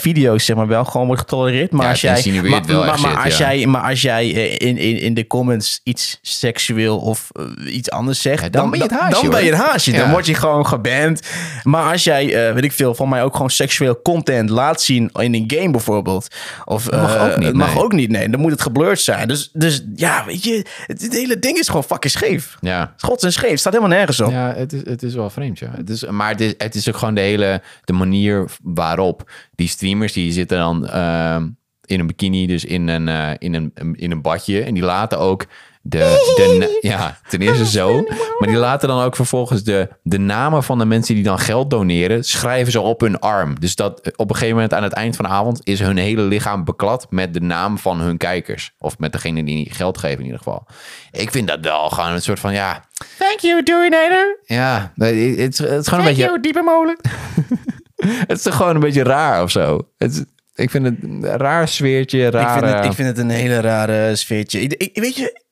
S1: video's, zeg maar, wel gewoon wordt getolereerd. Maar
S2: Ja,
S1: als jij, maar,
S2: wel
S1: maar,
S2: echt
S1: maar
S2: shit,
S1: als
S2: ja.
S1: jij, maar als jij in, in, in de comments iets seksueel of eh, iets anders zegt,
S2: Ja, dan ben je het haasje,
S1: Dan ben je het haasje. Dan word je gewoon geband. Maar als jij, eh, weet ik veel, van mij ook gewoon seksueel content laat zien in een game bijvoorbeeld. Of,
S2: mag
S1: eh,
S2: ook niet,
S1: mag
S2: nee.
S1: ook niet, nee. Dan moet het geblurred zijn. Dus, dus ja, weet je, het, het hele ding is gewoon fucking scheef.
S2: Ja,
S1: Schots en scheef. Staat helemaal nergens op.
S2: ja het, is, het is wel vreemd, ja. Het is, maar het is, het is ook gewoon de hele de manier waarop die streamers, die zitten dan ehm, in een bikini, dus in een, eh, in, een, in een badje. En die laten ook de, de ja, ten eerste zo. Maar die laten dan ook vervolgens de, de namen van de mensen die dan geld doneren, schrijven ze op hun arm. Dus dat eh, op een gegeven moment aan het eind van de avond is hun hele lichaam beklad met de naam van hun kijkers. Of met degene die geld geven in ieder geval. Ik vind dat wel gewoon een soort van, ja,
S1: Thank you, Doinator.
S2: ja, het is, het is gewoon een beetje,
S1: diepe molen.
S2: het is toch gewoon een beetje raar of zo. Het ik vind het een raar sfeertje,
S1: Ik
S2: raar.
S1: vind, het, ik vind het een hele rare sfeertje. Ik, ik- weet je,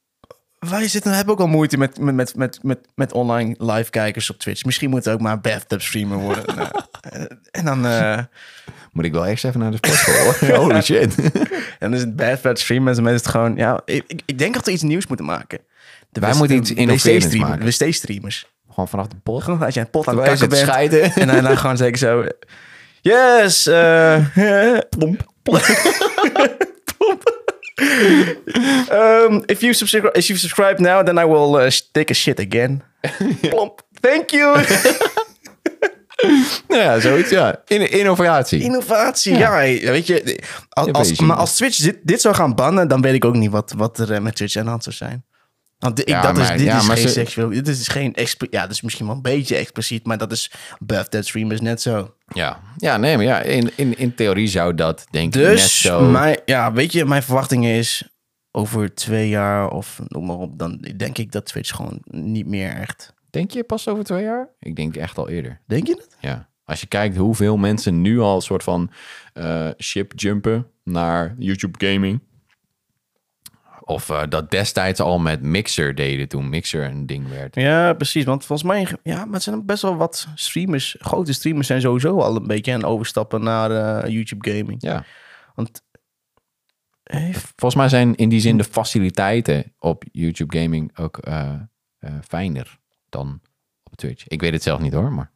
S1: wij zitten, hebben ook al moeite met, met, met, met, met, online live kijkers op Twitch. Misschien moet het ook maar bathtub streamer worden. Nou, eh, en dan, eh,
S2: Moet ik wel eerst even naar de sportschool. Holy shit.
S1: en dan is het bathtub streamer. En dan is het gewoon, ja, ik, ik- ik denk dat we iets nieuws moeten maken. De
S2: Wij moeten iets innoverends
S1: wc-streamer-
S2: maken.
S1: wc-streamers.
S2: Gewoon vanaf de pot.
S1: Gewoon als je een pot aan het bent.
S2: scheiden.
S1: En dan, dan gewoon zeker zo... Yes! eh plomp. Plomp. um, if, you subscribe, if you subscribe now, then I will uh, take a shit again. Plomp. Thank you!
S2: Nou ja, zoiets ja. In, innovatie.
S1: Innovatie, ja. weet je. Als, als, maar als Twitch dit, dit zou gaan bannen, dan weet ik ook niet wat, wat er eh, met Twitch aan de hand zou zijn. Want ik,
S2: Ja,
S1: dat
S2: maar-
S1: is, dit
S2: ja,
S1: is geen
S2: ze-
S1: seksueel... Dit is geen... Ja, dat is misschien wel een beetje expliciet, maar dat is... Birthday streamers net zo.
S2: Ja. ja, nee, maar ja, in, in, in theorie zou dat denk ik net
S1: Dus,
S2: zo...
S1: mijn, ja, weet je, mijn verwachting is over twee jaar of noem maar op, dan denk ik dat Twitch gewoon niet meer echt.
S2: Denk je pas over twee jaar? Ik denk echt al eerder.
S1: Denk je het?
S2: Ja. Als je kijkt hoeveel mensen nu al een soort van eh, ship jumpen naar YouTube gaming. Of eh, dat destijds al met Mixer deden toen Mixer een ding werd.
S1: Ja, precies. Want volgens mij, ja, maar het zijn best wel wat streamers. Grote streamers zijn sowieso al een beetje aan overstappen naar eh, YouTube gaming.
S2: Ja.
S1: Want heeft,
S2: Volgens mij zijn in die zin de faciliteiten op YouTube gaming ook eh, eh, fijner dan op Twitch. Ik weet het zelf niet hoor, maar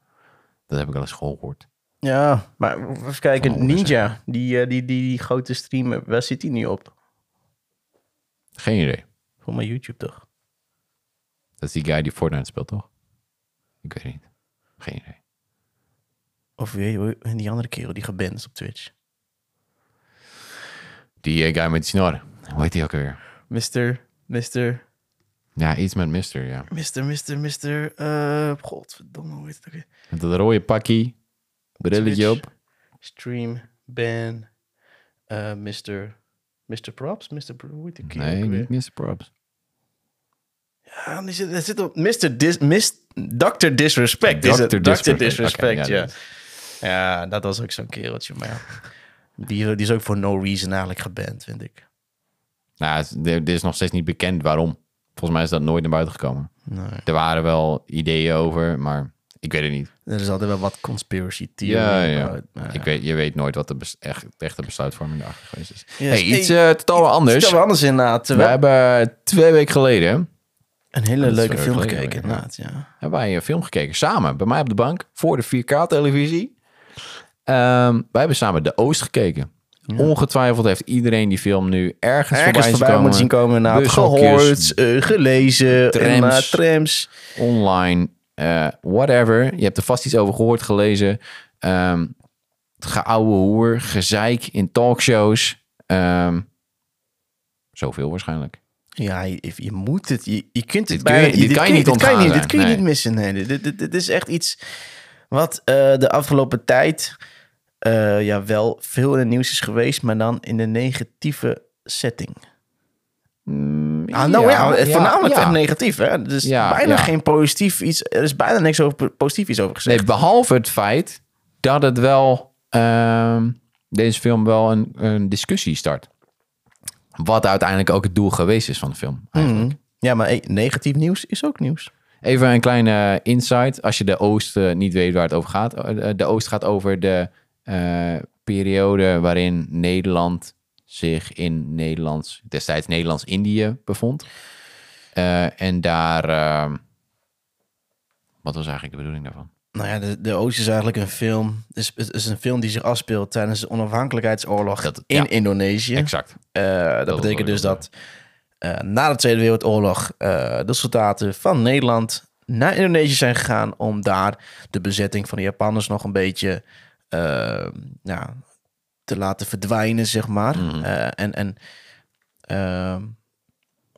S2: dat heb ik wel eens gehoord.
S1: ja, maar even kijken. Ninja, die, eh, die, die, die grote streamer, waar zit die nu op?
S2: Geen idee.
S1: Voor mijn YouTube toch?
S2: Dat is die guy die Fortnite speelt, toch? Ik weet niet. Geen idee.
S1: Of weet je, en die andere kerel die geband is op Twitch.
S2: Die eh, guy met die snor. Hoe heet die ook weer?
S1: Mr. Mr.
S2: Ja, iets met Mister, ja.
S1: Mr. Mr. Mr. eh godverdomme, hoe heet het ook weer?
S2: Met dat rode pakkie, brilletje op.
S1: Stream, ban, eh Mr. Mr. Props? Mr. Hoe heet die
S2: Nee, niet Mr. Props.
S1: Ja, die zit, er zit op Mr. Dis, Mis, Dr. Disrespect. is het?
S2: Dr. Disrespect,
S1: ja.
S2: ja,
S1: Ja, dat was ook zo'n kereltje, maar ja. Die, die is ook voor no reason eigenlijk geband, vind ik.
S2: Nou, er is nog steeds niet bekend waarom. Volgens mij is dat nooit naar buiten gekomen.
S1: Nee.
S2: Er waren wel ideeën over, maar ik weet het niet.
S1: Er is altijd wel wat conspiracy theory.
S2: Ja, ja.
S1: about, maar
S2: Ik weet, je weet nooit wat de bes- echt, echte besluitvorming daarachter geweest is.
S1: Yes.
S2: Hey, iets
S1: Hey,
S2: eh, totaal anders.
S1: Iets anders inderdaad.
S2: We hebben twee weken geleden
S1: een hele
S2: is
S1: leuke film
S2: geleden,
S1: gekeken, inderdaad. Ja.
S2: hebben wij een film gekeken. Samen, bij mij op de bank, voor de 4K-televisie. Ehm, wij hebben samen De Oost gekeken. Ongetwijfeld heeft iedereen die film nu ergens,
S1: Ergens
S2: voorbij,
S1: voorbij moeten zien komen. Nou, gehoord, eh, gelezen,
S2: trams.
S1: trams.
S2: online, eh, whatever. Je hebt er vast iets over gehoord, gelezen. Ehm geouwe hoer, gezeik in talkshows. Ehm, zoveel waarschijnlijk.
S1: Ja, je, je moet het. Je, je kunt het
S2: Dit kun je- dit kan je niet
S1: dit kan je
S2: ontgaan
S1: dit kun je niet missen. Nee, dit, dit, dit, dit is echt iets wat eh, de afgelopen tijd eh, ja, wel veel in het nieuws is geweest, maar dan in de negatieve setting. Ah, nou ja, voornamelijk
S2: ja.
S1: echt negatief. Hè? Dus
S2: Ja,
S1: bijna geen positief iets. Er is bijna niks over positief iets over gezegd.
S2: Nee, behalve het feit dat het wel ehm, deze film wel een, een discussie start. Wat uiteindelijk ook het doel geweest is van de film. Eigenlijk.
S1: Mhm. Ja, maar hey, negatief nieuws is ook nieuws.
S2: Even een kleine insight. Als je de Oost niet weet waar het over gaat. Eh, De Oost gaat over de eh, periode waarin Nederland zich in Nederlands, destijds Nederlands-Indië bevond. Eh, en daar, eh, wat was eigenlijk de bedoeling daarvan?
S1: Nou ja, de, de Oost is eigenlijk een film. Het is, is een film die zich afspeelt tijdens de onafhankelijkheidsoorlog
S2: Dat-
S1: in
S2: ja.
S1: Indonesië.
S2: Exact.
S1: Eh, dat,
S2: wat
S1: betekent dus dat eh, na de Tweede Wereldoorlog de soldaten van Nederland naar Indonesië zijn gegaan om daar de bezetting van de Japanners nog een beetje ja, te laten verdwijnen, zeg maar.
S2: Mhm.
S1: Eh, en en ehm,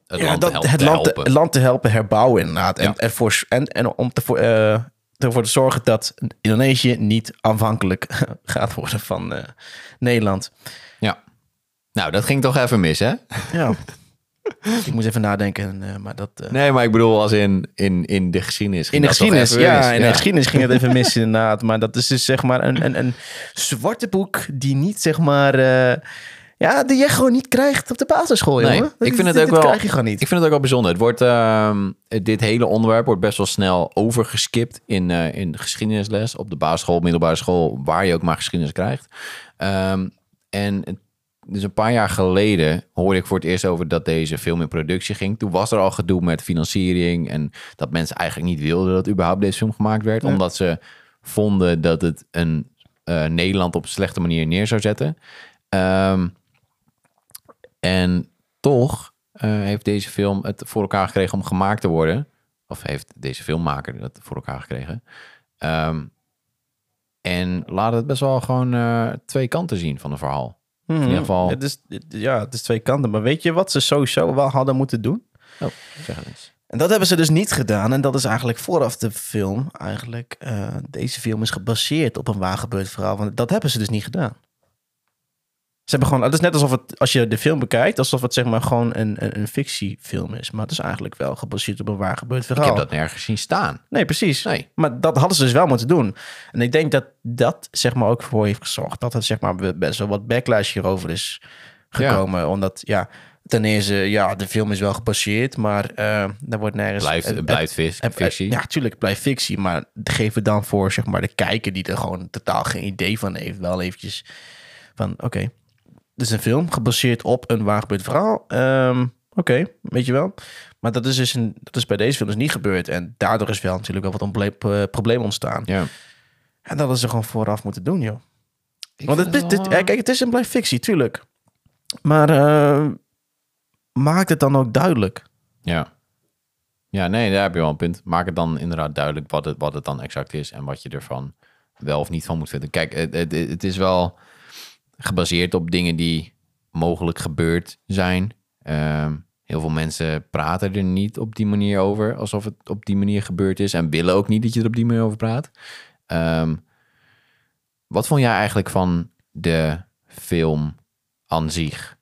S2: Het
S1: ja,
S2: land
S1: dat,
S2: te helpen.
S1: het, land te, het land te helpen herbouwen, inderdaad. En,
S2: Ja.
S1: en, voor, en, en om te, voor, eh, ervoor te zorgen dat Indonesië niet afhankelijk gaat worden van eh, Nederland.
S2: Ja. Nou, dat ging toch even mis, hè?
S1: Ja. ik moest even nadenken, eh, maar dat... eh,
S2: Nee, maar ik bedoel als in, in, in de geschiedenis.
S1: in de geschiedenis, ja, in de geschiedenis ging het even mis inderdaad. Maar dat is dus zeg maar een, een, een zwarte boek die niet zeg maar... eh, ja, die je gewoon niet krijgt op de basisschool,
S2: Nee,
S1: jongen.
S2: ik vind
S1: Dit-
S2: het ook wel-
S1: krijg je gewoon niet.
S2: Ik vind het ook wel bijzonder. Het wordt, ehm, dit hele onderwerp wordt best wel snel overgeskipt in, in de geschiedenisles op de basisschool, middelbare school, waar je ook maar geschiedenis krijgt. Ehm, en dus een paar jaar geleden hoorde ik voor het eerst over dat deze film in productie ging. Toen was er al gedoe met financiering en dat mensen eigenlijk niet wilden dat überhaupt deze film gemaakt werd,
S1: Ja.
S2: omdat ze vonden dat het een eh, Nederland op een slechte manier neer zou zetten. Ehm, en toch eh, heeft deze film het voor elkaar gekregen om gemaakt te worden. Of heeft deze filmmaker het voor elkaar gekregen. Ehm, en laat het best wel gewoon eh, twee kanten zien van het verhaal. Ieder geval-
S1: Het is, ja, het is twee kanten. Maar weet je wat ze sowieso wel hadden moeten doen?
S2: Oh, zeg het eens.
S1: En dat hebben ze dus niet gedaan. En dat is eigenlijk vooraf de film. Eigenlijk, eh, deze film is gebaseerd op een waar gebeurd verhaal. Want dat hebben ze dus niet gedaan. Ze hebben gewoon, het is net alsof het, als je de film bekijkt, alsof het zeg maar gewoon een, een, een fictiefilm is. Maar het is eigenlijk wel gebaseerd op een waar gebeurd
S2: Ik
S1: verhaal.
S2: heb dat nergens zien staan.
S1: Nee, precies.
S2: Nee.
S1: Maar dat hadden ze dus wel moeten doen. En ik denk dat dat zeg maar ook voor heeft gezorgd dat er zeg maar best wel wat backlash hierover is gekomen. Omdat ja, ten eerste, ja, de film is wel gebaseerd, maar eh daar wordt nergens...
S2: Blijft,
S1: het-
S2: het blijft vis,
S1: het- het-
S2: fictie.
S1: Ja, tuurlijk, het blijft fictie, maar geef het dan voor zeg maar de kijker die er gewoon totaal geen idee van heeft, wel eventjes van, oké, dit is een film gebaseerd op een waar gebeurd verhaal. Ehm, oké, weet je wel. Maar dat is dus een, dat is bij deze film dus niet gebeurd. En daardoor is wel natuurlijk wel wat eh, probleem ontstaan.
S2: Ja.
S1: En dat is ze gewoon vooraf moeten doen, joh.
S2: Ik
S1: Want het, is-
S2: het
S1: dit,
S2: wel,
S1: eh, kijk, het is en blijft fictie, tuurlijk. Maar eh, maak het dan ook duidelijk.
S2: Ja. Ja, nee, daar heb je wel een punt. Maak het dan inderdaad duidelijk wat het, wat het dan exact is en wat je ervan wel of niet van moet vinden. Kijk, het, het, het is wel gebaseerd op dingen die mogelijk gebeurd zijn. Ehm, Heel veel mensen praten er niet op die manier over, alsof het op die manier gebeurd is. En willen ook niet dat je er op die manier over praat. Ehm, wat vond jij eigenlijk van de film aan zich?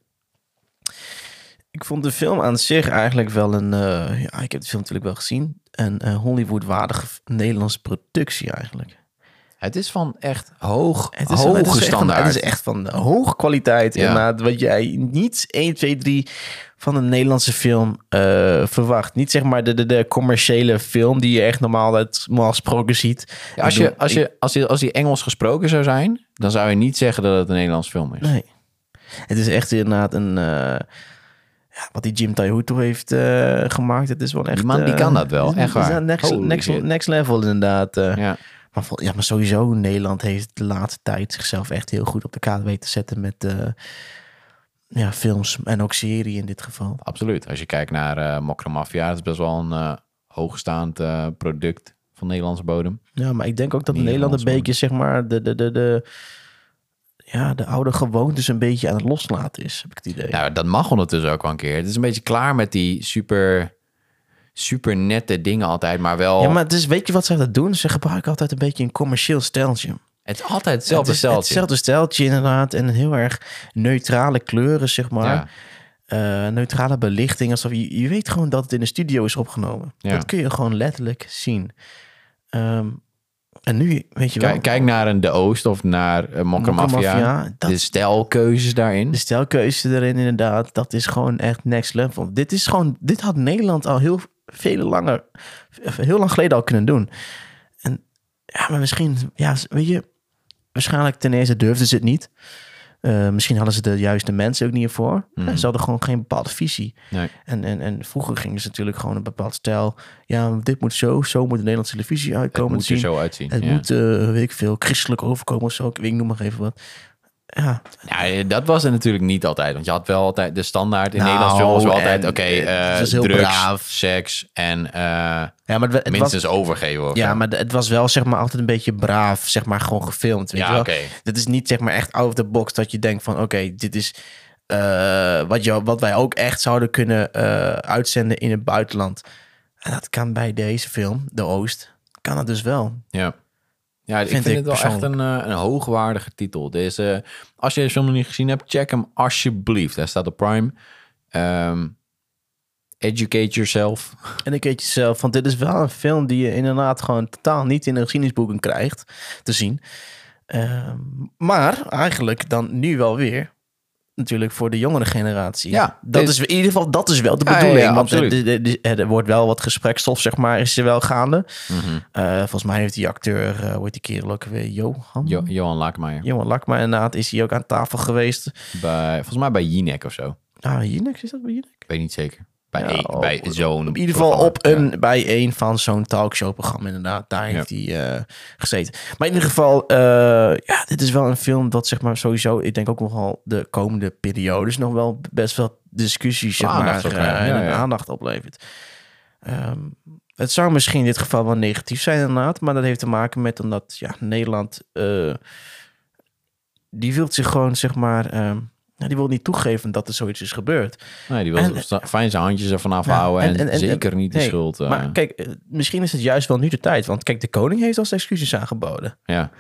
S1: Ik vond de film aan zich eigenlijk wel een... eh, ja, ik heb de film natuurlijk wel gezien. Een eh, Hollywood-waardige Nederlandse productie eigenlijk.
S2: Het is van echt hoog,
S1: Het is,
S2: hoge
S1: het is echt van,
S2: standaard.
S1: het is echt van hoge kwaliteit.
S2: Ja.
S1: Inderdaad, wat jij niet 1, 2, 3 van een Nederlandse film eh, verwacht. Niet zeg maar de, de, de commerciële film die je echt normaal, het, normaal gesproken ziet.
S2: Ja, als, je, als, je, als, je, als die Engels gesproken zou zijn, dan zou je niet zeggen dat het een Nederlands film is.
S1: Nee. Het is echt inderdaad een... eh, ja, wat die Jim Taihuto heeft eh, gemaakt. Het is wel echt...
S2: Die man, die kan dat wel, echt waar.
S1: Next, next, next level inderdaad.
S2: Ja.
S1: Maar, ja, maar sowieso, Nederland heeft de laatste tijd zichzelf echt heel goed op de kaart weten te zetten met eh, ja, films en ook serie in dit geval.
S2: Absoluut. Als je kijkt naar eh Mokro Mafia, dat is best wel een eh, hoogstaand product van Nederlandse bodem.
S1: Ja, maar ik denk ook dat Nederland een beetje, zeg maar, de, de, de, de, ja, de oude gewoontes een beetje aan het loslaten is, heb ik het idee.
S2: Nou, dat mag ondertussen ook wel een keer. Het is een beetje klaar met die super, super nette dingen altijd, maar wel...
S1: Ja, maar het is, weet je wat ze dat doen? Ze gebruiken altijd een beetje een commercieel steltje.
S2: Het is altijd hetzelfde
S1: het
S2: steltje.
S1: Hetzelfde steltje inderdaad. En heel erg neutrale kleuren, zeg maar.
S2: Ja.
S1: Eh, neutrale belichting. Alsof je, je weet gewoon dat het in de studio is opgenomen.
S2: Ja.
S1: Dat kun je gewoon letterlijk zien. Ehm, en nu, weet je wel...
S2: Kijk, kijk naar een De Oost of naar uh, Mokro Mafia.
S1: Dat-
S2: De stijlkeuzes daarin.
S1: De stijlkeuze erin inderdaad, dat is gewoon echt next level. Dit is gewoon, dit had Nederland al heel veel langer, heel lang geleden al kunnen doen. En ja, maar misschien, ja, weet je, waarschijnlijk ten eerste durfden ze het niet. Eh, misschien hadden ze de juiste mensen ook niet ervoor.
S2: Mhm.
S1: Ze hadden gewoon geen bepaalde visie.
S2: Nee.
S1: En, en, en vroeger gingen ze natuurlijk gewoon een bepaald stijl. Ja, dit moet zo, zo moet de Nederlandse televisie
S2: Het
S1: uitkomen.
S2: moet er
S1: zien.
S2: zo uitzien.
S1: Het
S2: ja.
S1: moet, eh, weet ik veel, christelijk overkomen of zo. Ik weet, noem maar even wat. Ja,
S2: Ja, dat was het natuurlijk niet altijd. Want je had wel altijd de standaard in
S1: Nou,
S2: Nederlands films wel altijd... Oké,
S1: eh,
S2: eh,
S1: het was heel
S2: drugs,
S1: braaf.
S2: seks en eh,
S1: ja maar het, het was,
S2: minstens overgeven.
S1: Ja, maar het was wel zeg maar altijd een beetje braaf, zeg maar gewoon gefilmd. Weet
S2: ja oké.
S1: Dit is niet zeg maar echt out of the box dat je denkt van oké, dit is eh, wat, je, wat wij ook echt zouden kunnen eh, uitzenden in het buitenland. En dat kan bij deze film, De Oost, kan het dus wel.
S2: Ja. Ja, ik
S1: Vind
S2: vind,
S1: ik
S2: het wel echt een, eh, een hoogwaardige titel. Deze, als je deze film nog niet gezien hebt, check hem alsjeblieft. Hij staat op Prime. Ehm, educate yourself.
S1: En ik weet jezelf, want dit is wel een film die je inderdaad gewoon totaal niet in de geschiedenisboeken krijgt te zien. Ehm, maar eigenlijk dan nu wel weer. Natuurlijk voor de jongere generatie.
S2: Ja,
S1: dat
S2: dit-
S1: is in ieder geval dat is wel de
S2: ja,
S1: bedoeling.
S2: ja,
S1: want er,
S2: absoluut.
S1: er- wordt wel wat gesprekstof, zeg maar, is er wel gaande.
S2: Mhm.
S1: Eh, volgens mij heeft die acteur, eh hoe heet die kerel ook weer, Johan?
S2: Jo- Johan Laakmaier.
S1: Johan Lakma inderdaad, is hij ook aan tafel geweest.
S2: Bij, volgens mij bij Jinek of zo.
S1: Ah, Jinek, is dat bij Jinek?
S2: Ik weet niet zeker. Bij,
S1: Ja,
S2: zo'n...
S1: In ieder geval op een, bij een van zo'n talkshow-programma inderdaad. Daar heeft hij eh, gezeten. Maar in ieder geval, eh, ja, dit is wel een film dat zeg maar sowieso... Ik denk ook nogal de komende periodes nog wel best wel discussies zeg maar,
S2: Aandacht
S1: eh, en aandacht oplevert. Ehm, het zou misschien in dit geval wel negatief zijn inderdaad. Maar dat heeft te maken met omdat ja, Nederland... die wil zich gewoon zeg maar... ehm, die wil niet toegeven dat er zoiets is gebeurd.
S2: Nee, die wil
S1: En-
S2: fijn zijn handjes ervan afhouden.
S1: en-
S2: en,
S1: en- en-
S2: zeker niet de
S1: nee,
S2: schuld. eh,
S1: Maar kijk, eh, misschien is het juist wel nu de tijd. Want kijk, de koning heeft als excuses aangeboden.
S2: ja.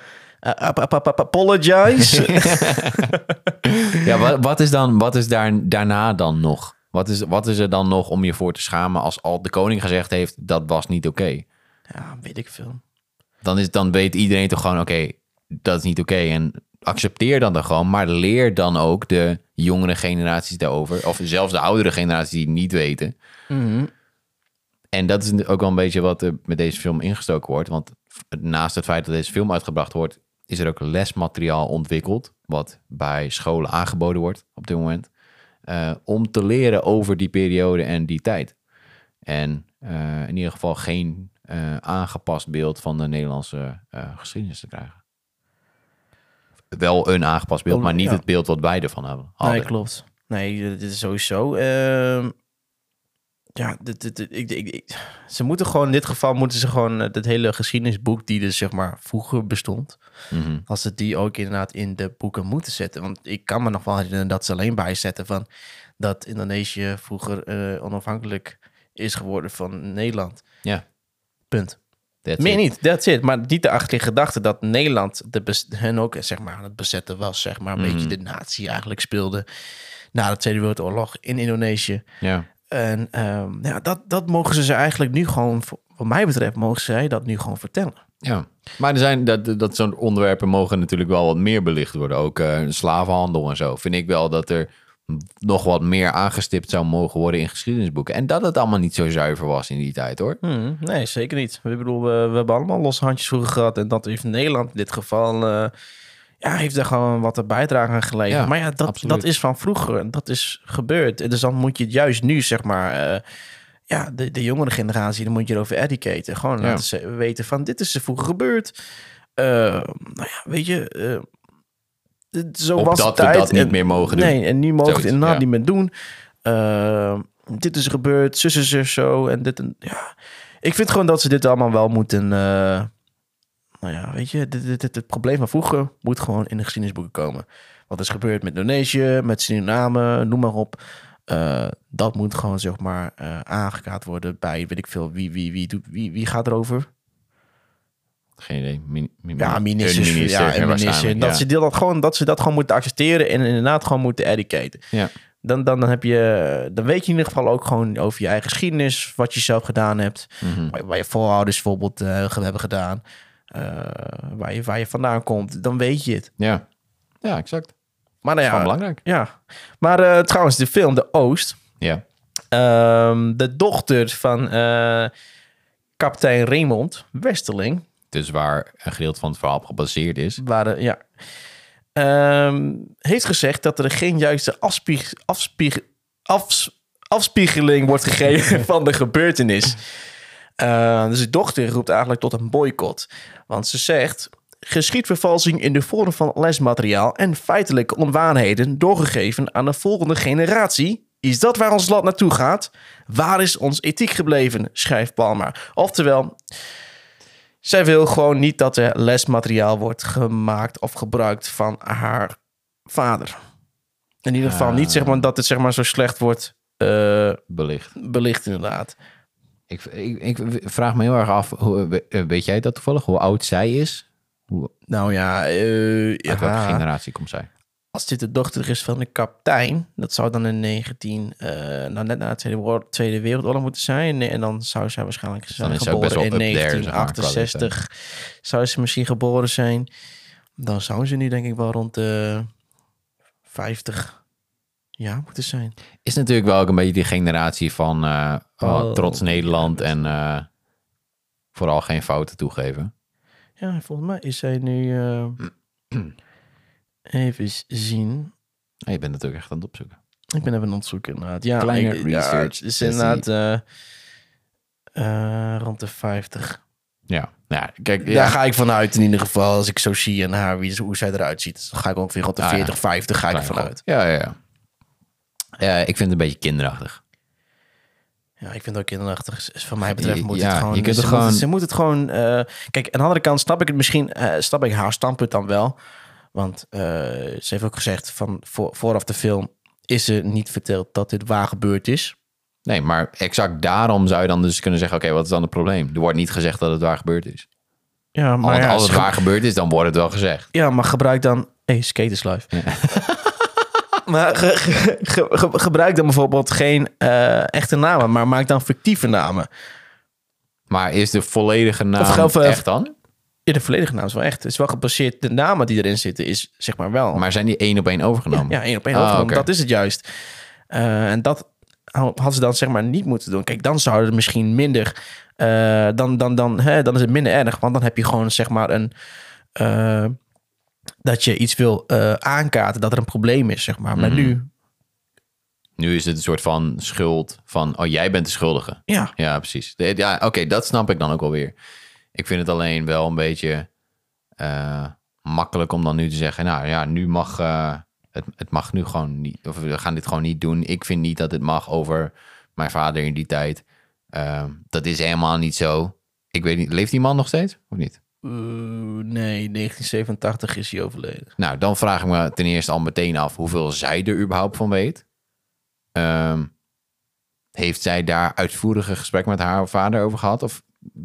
S1: Uh, ap- ap- ap- ap- apologize.
S2: Ja, wat, wat is, dan, wat is daar, daarna dan nog? Wat is, wat is er dan nog om je voor te schamen als al de koning gezegd heeft dat was niet oké?
S1: ja, weet ik veel.
S2: Dan, is, dan weet iedereen toch gewoon oké, dat is niet oké. En accepteer dan dan gewoon, maar leer dan ook de jongere generaties daarover. Of zelfs de oudere generaties die het niet weten.
S1: Mhm.
S2: En dat is ook wel een beetje wat er met deze film ingestoken wordt. Want naast het feit dat deze film uitgebracht wordt, is er ook lesmateriaal ontwikkeld. Wat bij scholen aangeboden wordt op dit moment. eh, om te leren over die periode en die tijd. En eh, in ieder geval geen eh, aangepast beeld van de Nederlandse geschiedenis te krijgen. Wel een aangepast beeld, maar niet
S1: ja.
S2: het beeld wat wij ervan hebben.
S1: Nee,
S2: hadden.
S1: klopt. Nee, dit is sowieso... ehm, ja, dit, dit, dit- ik, ik, ik- ze moeten gewoon... In dit geval moeten ze gewoon eh, het hele geschiedenisboek... die dus zeg maar vroeger bestond...
S2: Mhm.
S1: als ze die ook inderdaad in de boeken moeten zetten. Want ik kan me nog wel herinneren dat ze alleen bijzetten van... dat Indonesië vroeger eh, onafhankelijk is geworden van Nederland.
S2: Ja.
S1: Punt.
S2: That's
S1: Meer
S2: it.
S1: niet, that's it. Maar niet de achterliggende gedachte dat Nederland de hen ook zeg maar, aan het bezetten was. Zeg maar, een beetje de natie eigenlijk speelde na de Tweede Wereldoorlog in Indonesië.
S2: Ja.
S1: En ehm, ja, dat, dat mogen ze ze eigenlijk nu gewoon, voor- wat mij betreft, mogen zij dat nu gewoon vertellen.
S2: Ja, maar er zijn dat, dat zo'n onderwerpen mogen natuurlijk wel wat meer belicht worden. Ook eh, slavenhandel en zo. Vind ik wel dat er nog wat meer aangestipt zou mogen worden in geschiedenisboeken. En dat het allemaal niet zo zuiver was in die tijd hoor.
S1: Hmm, nee, zeker niet. Ik bedoel, we, we hebben allemaal losse handjes vroeger gehad. En dat heeft Nederland in dit geval... eh, ja, heeft daar gewoon wat een bijdrage aan geleverd.
S2: Ja,
S1: maar ja, dat,
S2: absoluut.
S1: dat is van vroeger. Dat is gebeurd. En dus dan moet je het juist nu, zeg maar... eh, ja, de, de jongere generatie, dan moet je erover educaten. Gewoon
S2: Ja.
S1: laten ze weten van, dit is er vroeger gebeurd. Eh, nou ja, weet je... zo was de
S2: Opdat we
S1: tijd.
S2: dat niet
S1: En-
S2: meer mogen doen.
S1: Nee, en nu mogen we het inderdaad
S2: ja.
S1: niet meer doen. Eh, dit is gebeurd, zus is er zo. En dit en ja. Ik vind gewoon dat ze dit allemaal wel moeten. eh, nou ja, weet je, dit, dit, dit- het probleem van vroeger moet gewoon in de geschiedenisboeken komen. Wat is gebeurd met Indonesië, met Suriname, noem maar op. Eh, dat moet gewoon, zeg maar, aangekaart worden bij, weet ik veel, wie, wie, wie, doet, wie, wie gaat erover?
S2: Geen idee. Min- min-
S1: Ja, ministers.
S2: minister,
S1: ja, en minister. Dat,
S2: ja.
S1: ze dat, gewoon, dat ze dat gewoon moeten accepteren en inderdaad gewoon moeten educaten.
S2: Ja.
S1: Dan, dan, dan, heb je, dan weet je in ieder geval ook gewoon over je eigen geschiedenis, wat je zelf gedaan hebt,
S2: Mhm.
S1: waar, waar je voorouders bijvoorbeeld eh, hebben gedaan, eh, waar, je, waar je vandaan komt. Dan weet je het.
S2: Ja. ja, exact.
S1: Maar nou ja,
S2: belangrijk.
S1: ja. Maar eh, trouwens, de film De Oost,
S2: Ja.
S1: ehm, de dochter van kapitein Raymond Westerling,
S2: Dus waar een gedeelte van het verhaal op gebaseerd is.
S1: waren, ja, ehm, heeft gezegd dat er geen juiste afspieg, afspieg, afs- afspiegeling wordt gegeven van de gebeurtenis. Eh, dus de dochter roept eigenlijk tot een boycott. Want ze zegt... Geschiedvervalsing in de vorm van lesmateriaal en feitelijke onwaarheden doorgegeven aan de volgende generatie. Is dat waar ons land naartoe gaat? Waar is ons ethiek gebleven? Schrijft Palmer. Oftewel, zij wil gewoon niet dat er lesmateriaal wordt gemaakt of gebruikt van haar vader. In ieder geval niet zeg maar, dat het zeg maar, zo slecht wordt eh,
S2: Belicht.
S1: belicht inderdaad.
S2: Ik, ik, ik vraag me heel erg af, hoe, weet jij dat toevallig? Hoe oud zij is? Hoe,
S1: Nou ja, eh,
S2: uit welke
S1: ja,
S2: generatie komt zij?
S1: Als dit de dochter is van de kapitein, dat zou dan in 19, eh, nou net na de Tweede, Wereld- Tweede Wereldoorlog moeten zijn. En dan zou zij waarschijnlijk zijn geboren in
S2: up there, zeg maar, qua
S1: 1968. zou ze misschien geboren zijn. Dan zou ze nu denk ik wel rond de 50 jaar moeten zijn.
S2: Is natuurlijk wel ook een beetje die generatie van eh, oh,
S1: Oh,
S2: trots Nederland
S1: ja,
S2: en eh, vooral geen fouten toegeven.
S1: Ja, volgens mij is zij nu... even zien.
S2: Oh, je bent natuurlijk echt aan het opzoeken.
S1: Ik ben even aan het zoeken inderdaad. Ja,
S2: Kleine
S1: ik- ja,
S2: research
S1: het is inderdaad eh, eh, rond de 50.
S2: Ja, nou ja kijk,
S1: Daar
S2: ja,
S1: ga ik vanuit in ieder geval. Als ik zo zie en haar, wie, hoe zij eruit ziet. Dan ga ik ongeveer rond de
S2: Ah, ja.
S1: 40, 50 ga ik vanuit.
S2: Ja, ja, ja. Ja, ik vind het een beetje kinderachtig.
S1: Ja, ik vind het ook kinderachtig. Dus Van mij betreft moet
S2: Ja,
S1: het gewoon...
S2: je kunt
S1: ze,
S2: het
S1: moet
S2: gewoon-
S1: het, ze moet het gewoon... eh, kijk, aan de andere kant snap ik het misschien... eh snap ik haar standpunt dan wel. Want eh, ze heeft ook gezegd van voor, vooraf de film... is ze niet verteld dat dit waar gebeurd is.
S2: Nee, maar exact daarom zou je dan dus kunnen zeggen... oké, wat is dan het probleem? Er wordt niet gezegd dat het waar gebeurd is.
S1: Ja, maar,
S2: Want
S1: ja,
S2: als het waar gebeurd is, dan wordt het wel gezegd.
S1: Ja, maar gebruik dan... hey, skaters live. maar ge- ge- ge- ge- gebruik dan bijvoorbeeld geen eh, echte namen... maar maak dan fictieve namen.
S2: Maar is de volledige naam
S1: Of- of,
S2: echt dan?
S1: Ja, de volledige naam is wel echt. Het is wel gebaseerd... De namen die erin zitten is zeg maar wel...
S2: Maar zijn die één op één overgenomen?
S1: Ja, één op één
S2: Ah,
S1: overgenomen.
S2: oké.
S1: Dat is het juist. Eh, en dat had ze dan zeg maar niet moeten doen. Kijk, dan zou het misschien minder... eh, dan, dan, dan, hè, dan is het minder erg. Want dan heb je gewoon zeg maar een... eh, dat je iets wil aankaarten, dat er een probleem is, zeg maar. Maar
S2: Mhm.
S1: nu,
S2: Nu is het een soort van schuld van... oh, jij bent de schuldige.
S1: ja,
S2: Ja, precies. Ja, oké, dat snap ik dan ook wel weer. Ik vind het alleen wel een beetje eh, makkelijk om dan nu te zeggen... nou ja, nu mag... eh, het, het mag nu gewoon niet... of we gaan dit gewoon niet doen. Ik vind niet dat het mag over mijn vader in die tijd. Eh, dat is helemaal niet zo. Ik weet niet, leeft die man nog steeds? Of niet?
S1: Nee, 1987 is hij overleden.
S2: Nou, dan vraag ik me ten eerste al meteen af... hoeveel zij er überhaupt van weet. ehm, heeft zij daar uitvoerige gesprek met haar vader over gehad? Of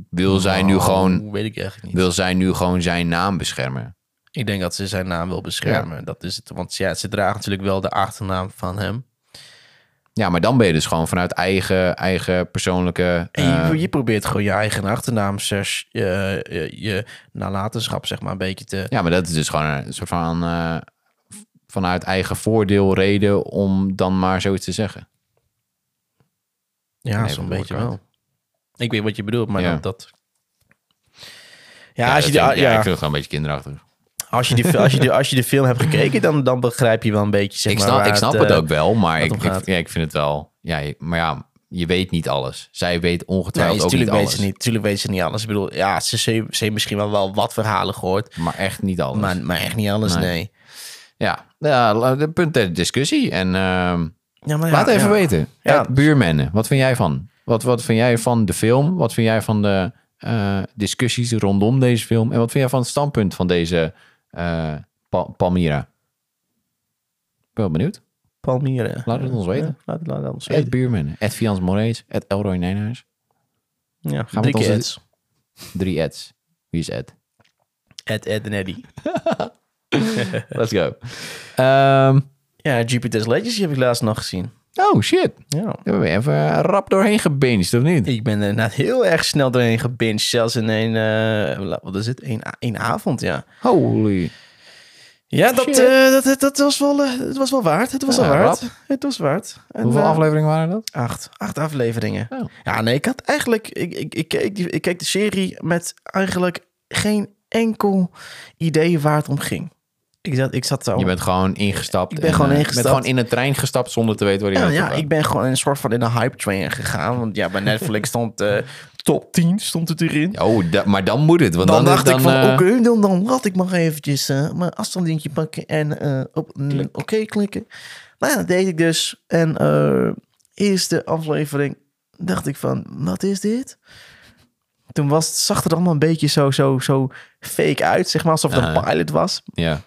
S2: wil zij nu
S1: Oh,
S2: gewoon,
S1: Weet ik eigenlijk niet.
S2: wil zij nu gewoon zijn naam beschermen?
S1: Ik denk dat ze zijn naam wil beschermen. Dat is het. Want ja, ze draagt natuurlijk wel de achternaam van hem.
S2: Ja, maar dan ben je dus gewoon vanuit eigen, eigen persoonlijke...
S1: En je,
S2: eh,
S1: je probeert gewoon je eigen achternaam, slash, je, je, je nalatenschap, zeg maar, een beetje te...
S2: Ja, maar dat is dus gewoon een soort van... eh, vanuit eigen voordeel reden om dan maar zoiets te zeggen.
S1: Ja, zo'n beetje wel. Ik weet wat je bedoelt, maar
S2: Ja.
S1: dat... dat... Ja, als, je die,
S2: vind
S1: ja,
S2: ik vind het gewoon een beetje kinderachtig.
S1: als, je die, als, je die, als je de film hebt gekeken, dan, dan begrijp je wel een beetje, zeg
S2: ik snap, ik snap het,
S1: eh,
S2: ook wel, maar ik, ik, ja, ik vind het wel... Ja, maar ja, je weet niet alles. Zij weet
S1: Nee,
S2: ongetwijfeld ook niet
S1: natuurlijk weet
S2: alles.
S1: ze niet. Natuurlijk weet ze niet alles. Ik bedoel, ja, ze, ze, ze heeft misschien wel, wel wat verhalen gehoord,
S2: Maar echt niet alles.
S1: maar, maar echt niet alles,
S2: Nee.
S1: nee.
S2: Ja, ja de punt ter discussie. En ehm,
S1: Ja, maar
S2: laat
S1: ja,
S2: even
S1: ja.
S2: weten. Buurmennen, wat vind jij van? Wat, wat vind jij van de film? Wat vind jij van de eh, discussies rondom deze film? En wat vind jij van het standpunt van deze eh, Pa- Palmyra? Ik ben wel benieuwd.
S1: Palmieren.
S2: Laat het ons weten.
S1: Ja, laat, laat het ons
S2: Ed
S1: weten.
S2: Buurmennen, Ed Fians Morees, Ed Elroy Nijnhuis.
S1: Ja,
S2: Gaan we onze-
S1: Eds.
S2: Drie Eds. Wie is Ed?
S1: Ed, Ed en Eddie.
S2: Let's go. Ehm,
S1: Ja, Jupiter's Legacy heb ik laatst nog gezien.
S2: Oh shit.
S1: Ja.
S2: Daar hebben we even rap doorheen gebinged, of niet?
S1: Ik ben er inderdaad heel erg snel doorheen gebinged. Zelfs in een, eh, wat is het? Eén, één avond, ja.
S2: Holy.
S1: Ja, dat, eh, dat, dat, dat was wel, eh, het was wel waard. Het was
S2: Ja,
S1: wel waard.
S2: rap.
S1: Het was waard. En,
S2: Hoeveel
S1: eh,
S2: afleveringen waren dat?
S1: Acht. Acht afleveringen.
S2: Oh.
S1: Ja, nee, ik had eigenlijk... Ik, ik, ik, keek die, ik keek de serie met eigenlijk geen enkel idee waar het om ging. Ik zat, ik zat zo...
S2: Je bent gewoon ingestapt.
S1: Ik ben
S2: en,
S1: gewoon
S2: eh,
S1: ingestapt.
S2: Je bent gewoon in een trein gestapt zonder te weten waar je
S1: Ja, ja,
S2: gaat.
S1: ik ben gewoon een soort van in een hype train gegaan. Want ja, bij Netflix stond eh, top 10 stond het erin.
S2: Oh, da- maar dan moet het. Want
S1: dan,
S2: dan,
S1: dacht
S2: dan,
S1: ik van,
S2: eh,
S1: oké, dan, dan laat ik maar eventjes eh, mijn afstandsdingetje pakken en eh, op oké klikken. Nou ja, dat deed ik dus. En eh eerste aflevering dacht ik van, wat is dit? Toen was, zag het allemaal een beetje zo, zo, zo fake uit, zeg maar, alsof het een pilot was.
S2: Ja,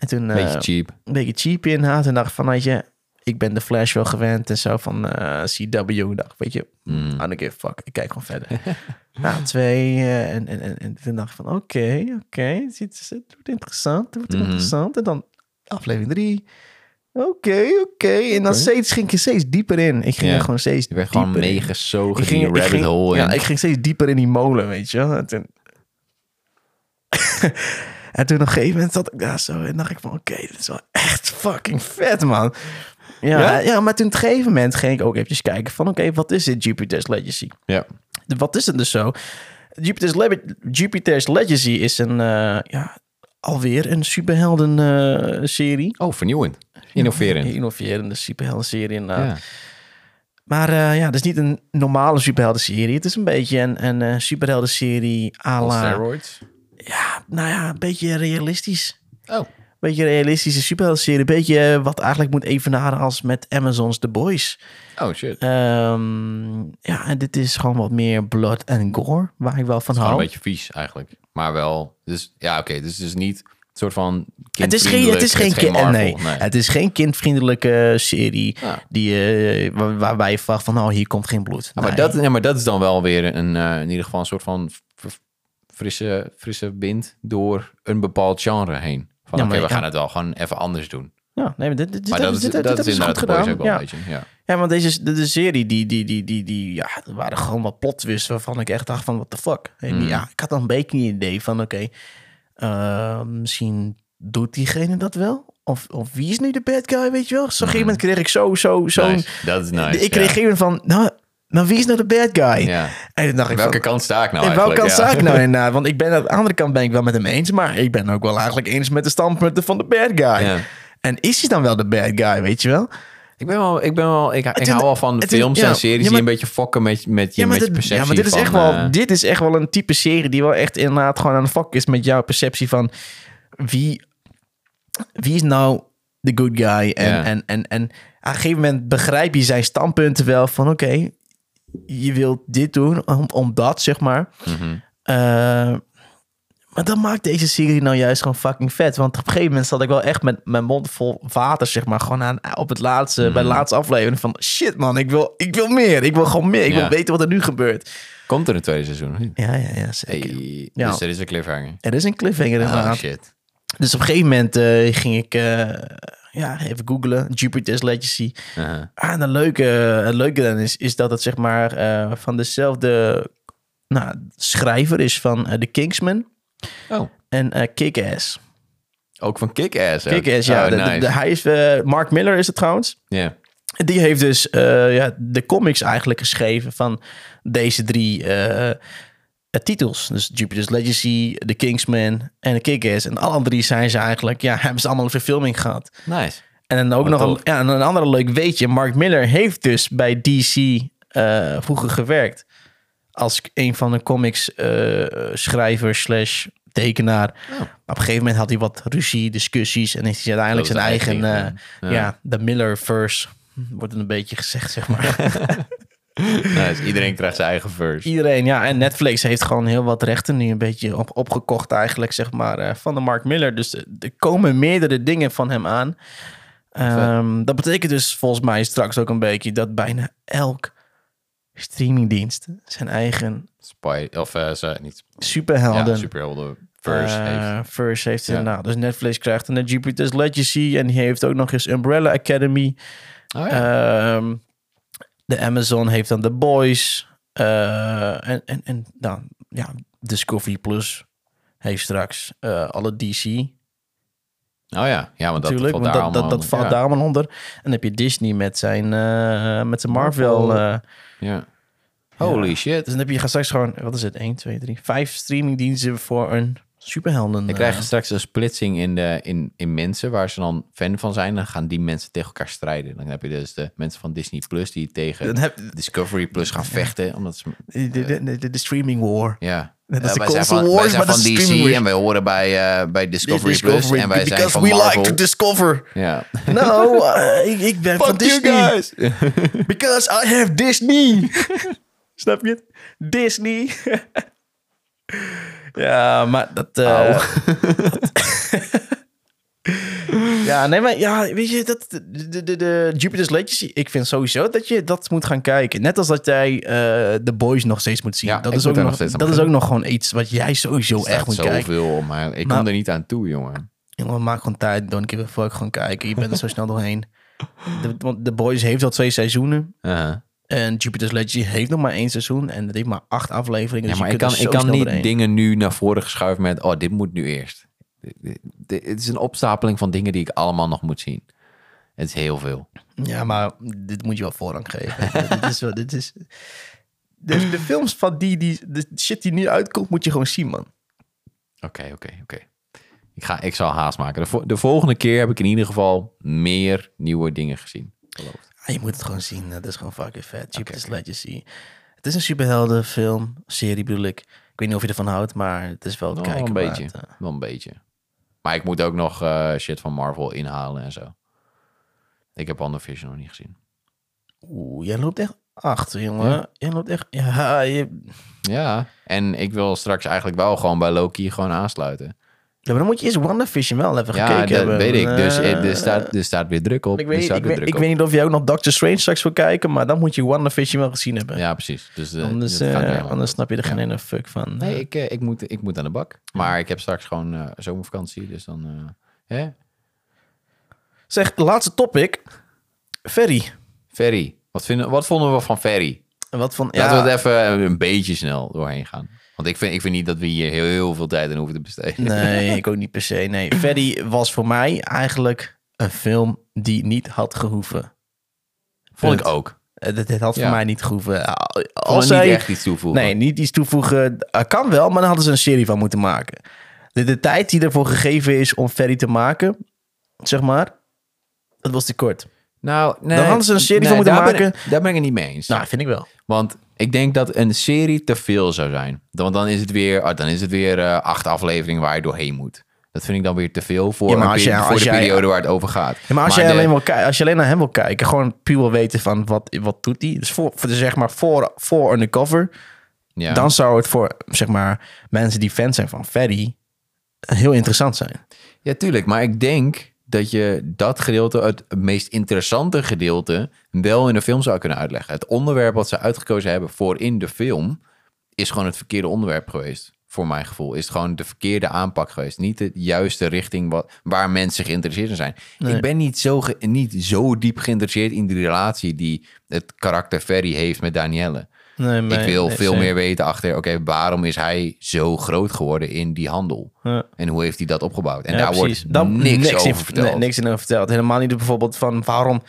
S1: En toen
S2: een
S1: eh,
S2: beetje cheap.
S1: een beetje cheap inderdaad. En dacht ik van, weet je, ik ben de Flash wel gewend en zo van eh, CW. Dacht, weet je,
S2: Mm.
S1: I don't give a fuck. Ik kijk gewoon verder. nou, twee. eh, en, en, en, en toen dacht ik van, oké, oké. het, is- het wordt interessant, het wordt
S2: Mhm.
S1: interessant. En dan aflevering drie. Oké, oké. En dan steeds, ging ik er steeds dieper in. Ik ging
S2: Ja.
S1: er gewoon steeds
S2: Je werd gewoon
S1: dieper in.
S2: meegezogen in die rabbit
S1: ging-
S2: hole.
S1: Ja,
S2: in.
S1: ik ging steeds dieper in die molen, weet je wel. En toen, en toen op een gegeven moment zat ik daar zo en dacht ik van... Oké, dit is wel echt fucking vet, man. Ja,
S2: Ja?
S1: ja? maar toen op een gegeven moment ging ik ook eventjes kijken van... Oké, wat is dit Jupiter's Legacy?
S2: Ja.
S1: Wat is het dus zo? Jupiter's, Le- Jupiter's Legacy is een... eh, ja, alweer een superhelden eh, serie.
S2: Oh, vernieuwend. Innoverend.
S1: Innoverende superhelden serie inderdaad.
S2: Ja.
S1: Maar eh, ja, het is niet een normale superhelden-serie. Het is een beetje een, een eh, superhelden-serie à
S2: On
S1: la...
S2: steroids.
S1: Ja, nou ja, een beetje realistisch.
S2: Oh.
S1: Beetje realistische superhelden-serie. Een beetje eh, wat eigenlijk moet evenaren als met Amazon's The Boys.
S2: Oh, shit.
S1: Ehm, ja, en dit is gewoon wat meer blood en gore, waar ik wel van hou.
S2: een beetje vies eigenlijk. Maar wel. Dus ja, oké. dus het is niet een soort van.
S1: Het is geen, het is geen,
S2: Marvel.
S1: nee, het is geen kindvriendelijke serie
S2: Ja.
S1: die, eh, waar- waarbij je verwacht van, oh, hier komt geen bloed.
S2: Ja, maar,
S1: Nee.
S2: dat, ja, maar dat is dan wel weer een, eh, in ieder geval een soort van frisse, frisse wind door een bepaald genre heen. Van
S1: Ja,
S2: oké, we
S1: ja.
S2: gaan het wel gewoon even anders doen.
S1: Ja, nee, maar dit, dit,
S2: Maar
S1: dit,
S2: dat is,
S1: dit,
S2: dat
S1: dit
S2: is inderdaad de boys
S1: gedaan.
S2: ook wel
S1: Ja.
S2: een beetje. Ja.
S1: Ja, want deze de, de serie, die, die, die, die, die, ja, er waren gewoon wat plot twists waarvan ik echt dacht van, what the fuck. En
S2: Mm.
S1: ja, ik had dan een beetje een idee van, oké, eh, misschien doet diegene dat wel? Of, of wie is nu de bad guy, weet je wel? Zo een gegeven moment kreeg ik zo, zo, zo...
S2: Nice. Dat is nice.
S1: ik kreeg een gegeven moment van, nou, maar wie is nou de bad guy?
S2: Ja.
S1: En toen dacht ik
S2: Welke
S1: van,
S2: kant sta ik nou
S1: in welke kant
S2: ja.
S1: sta ik nou inderdaad? Want ik ben aan de andere kant ben ik wel met hem eens, maar ik ben ook wel eigenlijk eens met de standpunten van de bad guy.
S2: Ja.
S1: En is hij dan wel de bad guy, weet je wel?
S2: Ik ben wel, ik ben wel, ik, ik hou wel van
S1: is-
S2: films
S1: ja,
S2: en series
S1: ja,
S2: die een beetje fokken met, met je,
S1: Ja,
S2: je perceptie
S1: ja, maar dit is,
S2: van,
S1: echt wel,
S2: eh,
S1: dit is echt wel een type serie die wel echt inderdaad gewoon aan de fok is met jouw perceptie van wie, wie is nou de good guy? En, en, en, en aan een gegeven moment begrijp je zijn standpunten wel van oké, je wilt dit doen om, om dat, zeg maar.
S2: mhm.
S1: Eh, Maar dat maakt deze serie nou juist gewoon fucking vet. Want op een gegeven moment zat ik wel echt met mijn mond vol water, zeg maar. Gewoon aan, op het laatste, bij de
S2: Mhm.
S1: laatste aflevering van... Shit man, ik wil, ik wil meer. Ik wil gewoon meer. Ik
S2: Ja.
S1: wil weten wat er nu gebeurt.
S2: Komt er een tweede seizoen? niet?
S1: Ja, ja, ja, zeker.
S2: Hey,
S1: Ja.
S2: Dus er is een cliffhanger.
S1: Er is een cliffhanger
S2: Oh shit.
S1: Dus op een gegeven moment eh, ging ik... eh, ja, even googlen. Jupiter's Legacy.
S2: Uh-huh.
S1: Ah, en het leuke, het leuke dan is, is dat het zeg maar eh, van dezelfde nou, schrijver is van eh, The Kingsman
S2: Oh,
S1: en eh Kick-Ass.
S2: ook van Kick-Ass.
S1: Kick-Ass, ja.
S2: Oh,
S1: de- de-
S2: nice.
S1: de- hij is, Mark Miller is het trouwens.
S2: Ja.
S1: Die heeft dus ja, de comics eigenlijk geschreven van deze drie titels. Dus Jupiter's Legacy, The Kingsman en The Kick-Ass. En alle drie zijn ze eigenlijk, ja, hebben ze allemaal een verfilming gehad.
S2: Nice.
S1: En dan ook
S2: Wat
S1: nog een, ja, en een andere leuk weetje. Mark Miller heeft dus bij DC eh, vroeger gewerkt. Als een van de comics eh, schrijver slash tekenaar.
S2: Oh.
S1: Maar op een gegeven moment had hij wat ruzie, discussies. En heeft hij uiteindelijk
S2: Dat
S1: zijn
S2: is
S1: eigen, eh,
S2: ja.
S1: ja. de Miller-verse. Wordt een beetje gezegd, zeg maar.
S2: nice. Iedereen krijgt zijn eigen verse.
S1: Iedereen, ja. En Netflix heeft gewoon heel wat rechten nu een beetje op, opgekocht eigenlijk, zeg maar, eh, van de Mark Miller. Dus er er komen meerdere dingen van hem aan. Ehm, dat betekent dus volgens mij straks ook een beetje dat bijna elk streamingdienst zijn eigen
S2: Spy, of eh, niet.
S1: superhelden
S2: Ja, superhelden verse
S1: eh,
S2: heeft.
S1: verse heeft
S2: Ja.
S1: inderdaad. Dus Netflix krijgt een Jupiter's Legacy en die heeft ook nog eens Umbrella Academy.
S2: Oh ja.
S1: Ehm, de Amazon heeft dan The Boys. eh, en en, en nou, ja, Discovery Plus heeft straks eh, alle DC.
S2: oh ja. Ja, want dat
S1: natuurlijk,
S2: valt
S1: want
S2: daar
S1: dat, dat,
S2: allemaal
S1: dat valt
S2: ja.
S1: daar allemaal onder. En dan heb je Disney met zijn, eh, met zijn Marvel.
S2: Ja. Holy shit.
S1: dus dan heb je straks gewoon, wat is het, 1, 2, 3, 5 streamingdiensten voor een superhelden.
S2: Dan
S1: eh,
S2: krijg je straks een splitsing in, de, in, in mensen waar ze dan fan van zijn. Dan gaan die mensen tegen elkaar strijden. Dan heb je dus de mensen van Disney Plus die tegen
S1: heb,
S2: Discovery Plus gaan vechten. Omdat ze,
S1: de, de, de, de, de streaming war.
S2: ja.
S1: Dat is de
S2: wij zijn van,
S1: wars,
S2: wij zijn van DC en wij horen bij, eh, bij Discovery,
S1: Discovery,
S2: Plus. En wij zijn
S1: because
S2: van
S1: we
S2: Marvel.
S1: like to discover.
S2: ja.
S1: No, eh, ik, ik ben van Disney.
S2: guys!
S1: Because I have Disney. Snap je het? Disney. Ja, maar dat... eh, ja, nee, maar ja, weet je, dat, de, de, de, Jupiter's Legacy, ik vind sowieso dat je dat moet gaan kijken. Net als dat jij eh The Boys nog steeds moet zien.
S2: Ja,
S1: dat
S2: ik
S1: is, ook nog,
S2: nog steeds
S1: dat is ook nog gewoon iets wat jij sowieso echt moet kijken.
S2: zoveel, maar ik
S1: Maar-
S2: kom er niet aan toe, jongen.
S1: Jongen, maak gewoon tijd. Don't give a fuck. Gewoon kijken. Je bent er zo snel doorheen. De, want The Boys heeft al twee seizoenen.
S2: Uh-huh.
S1: En Jupiter's Legacy heeft nog maar één seizoen. En dat heeft maar acht afleveringen.
S2: Ja,
S1: dus
S2: maar ik kan, ik kan niet
S1: doorheen.
S2: dingen nu naar voren geschuiven met... oh, dit moet nu eerst. Het is een opstapeling van dingen die ik allemaal nog moet zien. Het is heel veel.
S1: Ja, maar dit moet je wel voorrang geven. dit is wel... Dit is, de, de films van die, die... De shit die nu uitkomt, moet je gewoon zien, man.
S2: Oké, oké, oké. Ik, ga, ik zal haast maken. De, vo- de volgende keer heb ik in ieder geval meer nieuwe dingen gezien.
S1: Ah, je moet het gewoon zien. Dat is gewoon fucking vet. Jupiter's Legacy. Het is een superheldenfilm. Serie bedoel ik. Ik weet niet of je ervan houdt, maar het is wel
S2: Wel
S1: kijken
S2: een beetje.
S1: eh.
S2: Wel een beetje. Maar ik moet ook nog eh, shit van Marvel inhalen en zo. Ik heb WandaVision nog niet gezien.
S1: Oeh, jij loopt echt achter, jongen. Jij loopt echt... Ja, je,
S2: Ja, en ik wil straks eigenlijk wel gewoon bij Loki gewoon aansluiten.
S1: Ja, maar dan moet je eerst WandaVision wel even
S2: Ja,
S1: gekeken
S2: dat
S1: hebben.
S2: weet ik. Dus
S1: Eh,
S2: eh, er, staat, er staat weer druk op.
S1: ik weet, ik, ik
S2: op.
S1: weet niet of jij ook nog Doctor Strange straks wil kijken, maar dan moet je WandaVision wel gezien hebben.
S2: Ja, precies. Dus, eh,
S1: anders, anders snap je er geen
S2: Ja.
S1: ene fuck van.
S2: Nee, ik, ik, moet, ik moet aan de bak. Maar ik heb straks gewoon zomervakantie, dus dan... hè?
S1: Zeg, laatste topic. Ferry.
S2: Ferry. Wat, vinden, wat vonden we van Ferry?
S1: Wat van...
S2: Laten
S1: ja,
S2: we het even een beetje snel doorheen gaan. Want ik vind, ik vind niet dat we hier heel, heel veel tijd aan hoeven te besteden.
S1: Nee, ik ook niet per se. Nee, Ferry was voor mij eigenlijk een film die niet had gehoeven.
S2: Vond ik ook.
S1: Eh, dit had
S2: Ja.
S1: voor mij niet gehoeven. Eh, Als
S2: het niet
S1: zij,
S2: echt iets toevoegen.
S1: Nee, niet iets toevoegen. Eh, kan wel, maar dan hadden ze een serie van moeten maken. De, de tijd die ervoor gegeven is om Ferry te maken, zeg maar, dat was te kort.
S2: Nou, nee.
S1: Dan hadden ze een serie van moeten
S2: daar Ben
S1: maken.
S2: ik, daar ben ik het niet mee eens.
S1: Nou, vind ik wel.
S2: Want ik denk dat een serie te veel zou zijn. Want dan is het weer, oh, dan is het weer eh, acht afleveringen waar je doorheen moet. Dat vind ik dan weer te veel voor,
S1: Ja, maar
S2: een
S1: als
S2: peri-
S1: je-
S2: voor
S1: als
S2: de
S1: jij-
S2: periode waar het over gaat.
S1: Ja, maar als,
S2: Maar de-
S1: alleen wil als je alleen naar hem wil kijken, gewoon puur wil weten van wat, wat doet hij. Dus voor, voor, de, zeg maar voor, voor undercover,
S2: ja.
S1: dan zou het voor zeg maar mensen die fan zijn van Ferry heel interessant zijn.
S2: Ja, tuurlijk. Maar ik denk dat je dat gedeelte, het meest interessante gedeelte, wel in de film zou kunnen uitleggen. Het onderwerp wat ze uitgekozen hebben voor in de film, is gewoon het verkeerde onderwerp geweest. Voor mijn gevoel is het gewoon de verkeerde aanpak geweest. Niet de juiste richting wat, waar mensen geïnteresseerd in zijn.
S1: Nee.
S2: Ik ben niet zo, ge- niet zo diep geïnteresseerd in de relatie die het karakter Ferry heeft met Danielle.
S1: Nee,
S2: ik wil
S1: nee,
S2: veel meer weten achter, oké, waarom is hij zo groot geworden in die handel?
S1: Ja.
S2: En hoe heeft hij dat opgebouwd? En
S1: Ja,
S2: daar
S1: precies.
S2: wordt niks, over
S1: in,
S2: verteld.
S1: niks in over verteld. Helemaal niet bijvoorbeeld van waarom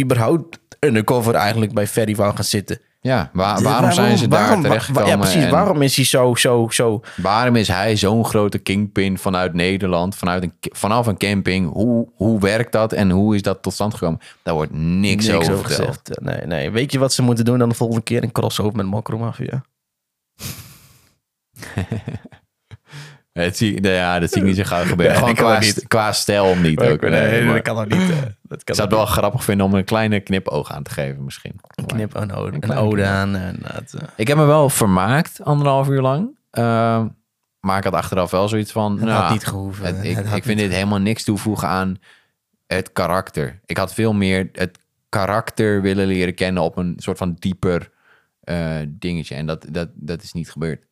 S1: überhaupt undercover eigenlijk bij Ferry wou gaan zitten.
S2: Ja, waar- waarom, zijn ze daar
S1: waarom-
S2: terechtgekomen?
S1: Ja, precies.
S2: en
S1: Waarom is hij zo, zo, zo...
S2: waarom is hij zo'n grote kingpin vanuit Nederland, vanuit een, vanaf een camping? Hoe, hoe werkt dat en hoe is dat tot stand gekomen? Daar wordt niks, over, verteld.
S1: gezegd. Nee, nee. Weet je wat ze moeten doen dan de volgende keer? Een crossover met Mokro Mafia.
S2: Het zie, nee, ja, dat zie ik niet zo gauw gebeuren.
S1: Nee,
S2: Gewoon qua,
S1: niet.
S2: qua stijl niet ook. Nee, maar
S1: kan ook niet. eh, dat
S2: ik
S1: kan
S2: zou het wel grappig vinden om een kleine knipoog aan te geven misschien.
S1: Een knip, een ode, een ode
S2: knip.
S1: aan. En dat, eh,
S2: Ik heb me wel vermaakt anderhalf uur lang. Ehm, maar ik had achteraf wel zoiets van...
S1: het
S2: nou,
S1: had niet gehoeven.
S2: Het- ik
S1: Het
S2: ik vind dit helemaal niks toevoegen aan het karakter. Ik had veel meer het karakter willen leren kennen op een soort van dieper eh, dingetje. En dat, dat, dat is niet gebeurd.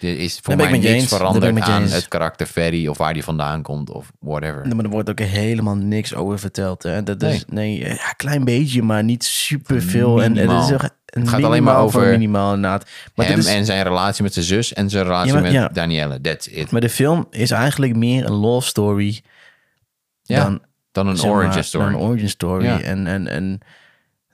S2: Er is voor mij niks
S1: eens.
S2: Veranderd aan het karakter Ferry of waar die vandaan komt of whatever.
S1: Nee, maar er wordt ook helemaal niks over verteld. Hè. Dat
S2: Nee.
S1: is, nee, eh, ja, klein beetje, maar niet superveel. En, is een
S2: Het gaat alleen maar over
S1: minimaal inderdaad. Maar,
S2: Hem
S1: is,
S2: en zijn relatie met zijn zus en zijn relatie
S1: Ja, maar-
S2: met
S1: ja.
S2: Danielle. That's it.
S1: maar de film is eigenlijk meer een love story
S2: Ja,
S1: dan,
S2: dan een
S1: maar,
S2: origin story.
S1: dan een origin story. En, en, en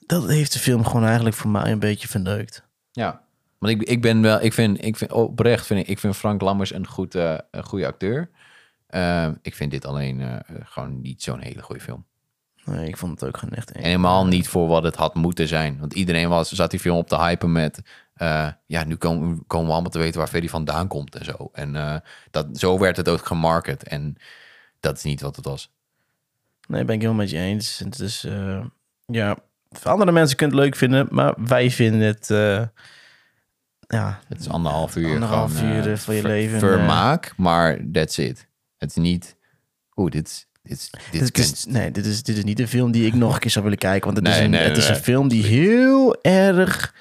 S1: dat heeft de film gewoon eigenlijk voor mij een beetje verneukt.
S2: Ja, want ik, ik ben wel, ik vind, ik vind oprecht vind ik, ik vind Frank Lammers een, goed, eh, een goede acteur. Eh, ik vind dit alleen eh, gewoon niet zo'n hele goede film.
S1: Nee, ik vond het ook gewoon echt...
S2: En helemaal niet voor wat het had moeten zijn. Want iedereen was, zat die film op te hypen met... eh, ja, nu komen, komen we allemaal te weten waar Ferry vandaan komt en zo. En dat, zo werd het ook gemarket. En dat is niet wat het was.
S1: Nee, ben ik helemaal met je eens. Het is, ja, andere mensen kunnen het leuk vinden, maar wij vinden het, ja,
S2: Het is anderhalf uur.
S1: Anderhalf
S2: gewoon,
S1: uur,
S2: eh,
S1: eh, van je
S2: ver-
S1: leven,
S2: Vermaak, maar that's it. Het is niet... Oeh, dit, is- dit, is- dit
S1: dit
S2: is
S1: is,
S2: kunst.
S1: nee, dit is, dit is niet een film die ik nog een keer zou willen kijken, want het is,
S2: Nee,
S1: een,
S2: nee,
S1: het is
S2: nee.
S1: een film die heel erg,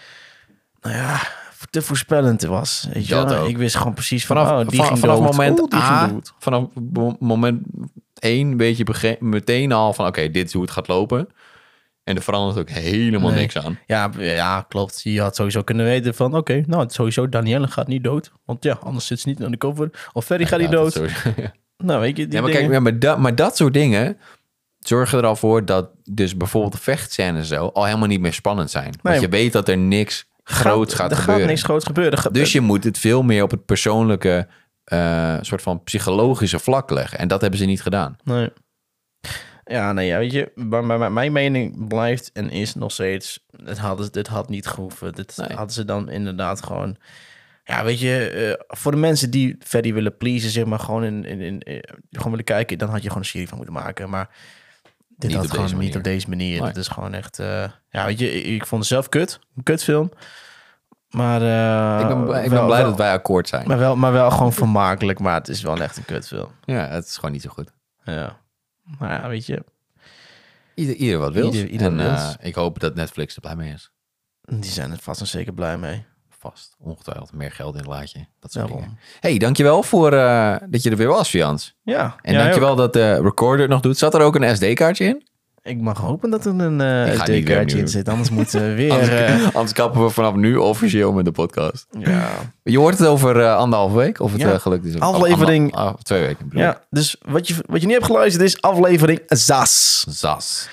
S1: nou ja, te voorspellend was. Weet je wel? Ik wist gewoon precies van,
S2: Vanaf,
S1: oh, die
S2: van-
S1: ging
S2: vanaf
S1: dood.
S2: moment
S1: Oeh,
S2: A,
S1: ging
S2: vanaf mo- moment één weet je bege- meteen al van... oké, dit is hoe het gaat lopen. En er verandert ook helemaal
S1: Nee.
S2: niks aan.
S1: Ja, ja, klopt. Je had sowieso kunnen weten van, oké, nou, sowieso, Danielle gaat niet dood. Want ja, anders zit ze niet aan de cover. Of Ferry gaat niet dood. Nou, weet je, die
S2: ja, maar
S1: dingen-
S2: kijk, ja, maar, dat, maar dat soort dingen zorgen er al voor dat dus bijvoorbeeld de vechtscènes zo al helemaal niet meer spannend zijn.
S1: Nee.
S2: Want je weet dat er niks groots gaat,
S1: er
S2: gebeuren.
S1: gaat niks groots gebeuren. Er
S2: Dus je moet het veel meer op het persoonlijke, eh, soort van psychologische vlak leggen. En dat hebben ze niet gedaan.
S1: Nee. Ja, nee, ja, weet je, maar, maar- maar mijn mening blijft en is nog steeds, het hadden, dit had niet gehoeven. Dit
S2: Nee.
S1: hadden ze dan inderdaad gewoon, ja, weet je, eh, voor de mensen die Ferry willen pleasen, zeg maar, gewoon in, in, in, eh, gewoon willen kijken, dan had je gewoon een serie van moeten maken. Maar dit
S2: Niet
S1: had gewoon niet
S2: manier.
S1: op deze manier.
S2: Nee.
S1: Het is gewoon echt, eh, ja, weet je, ik, ik vond het zelf kut, een kutfilm. Maar,
S2: ik ben, blij- ik
S1: wel-
S2: ben blij
S1: wel-
S2: dat wij akkoord zijn.
S1: Maar wel, maar wel gewoon vermakelijk, maar het is wel echt een kutfilm.
S2: Ja, het is gewoon niet zo goed.
S1: Ja. Maar ja, weet je,
S2: Ieder, ieder wat wil.
S1: Ieder- ieder
S2: en eh, ik hoop dat Netflix er blij mee is.
S1: Die zijn er vast en zeker blij mee.
S2: Vast. Ongetwijfeld. Meer geld in het laadje. Dat soort dingen. hey, dankjewel voor eh, dat je er weer was, Fians.
S1: Ja.
S2: En
S1: ja,
S2: dankjewel dat de recorder het nog doet. Zat er ook een SD-kaartje in?
S1: Ik mag hopen dat er een eh SD-kaartje
S2: opnieuw.
S1: in zit. Anders moeten we weer...
S2: Anders,
S1: eh,
S2: anders kappen we vanaf nu officieel met de podcast.
S1: ja.
S2: Je hoort het over eh, anderhalve week. Of het
S1: Ja.
S2: gelukt is.
S1: Aflevering-
S2: Ander- ah, twee weken. bedoel
S1: ja, dus wat je, wat je niet hebt geluisterd is aflevering ZAS.
S2: Zas.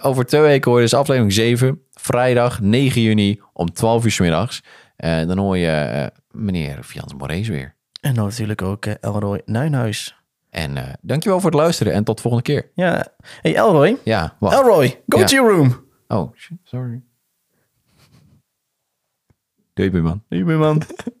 S2: Over twee weken hoor je dus aflevering 7. Vrijdag 9 juni om 12 uur 's middags. Eh, dan hoor je meneer Fians Morees weer.
S1: En natuurlijk ook Elroy Nuinhuis.
S2: En eh, dankjewel voor het luisteren en tot de volgende keer.
S1: Ja. Hey Elroy.
S2: Ja, wacht.
S1: Elroy, go
S2: Ja.
S1: to your room.
S2: Oh, shit, sorry. Doei, man.
S1: Doei, man.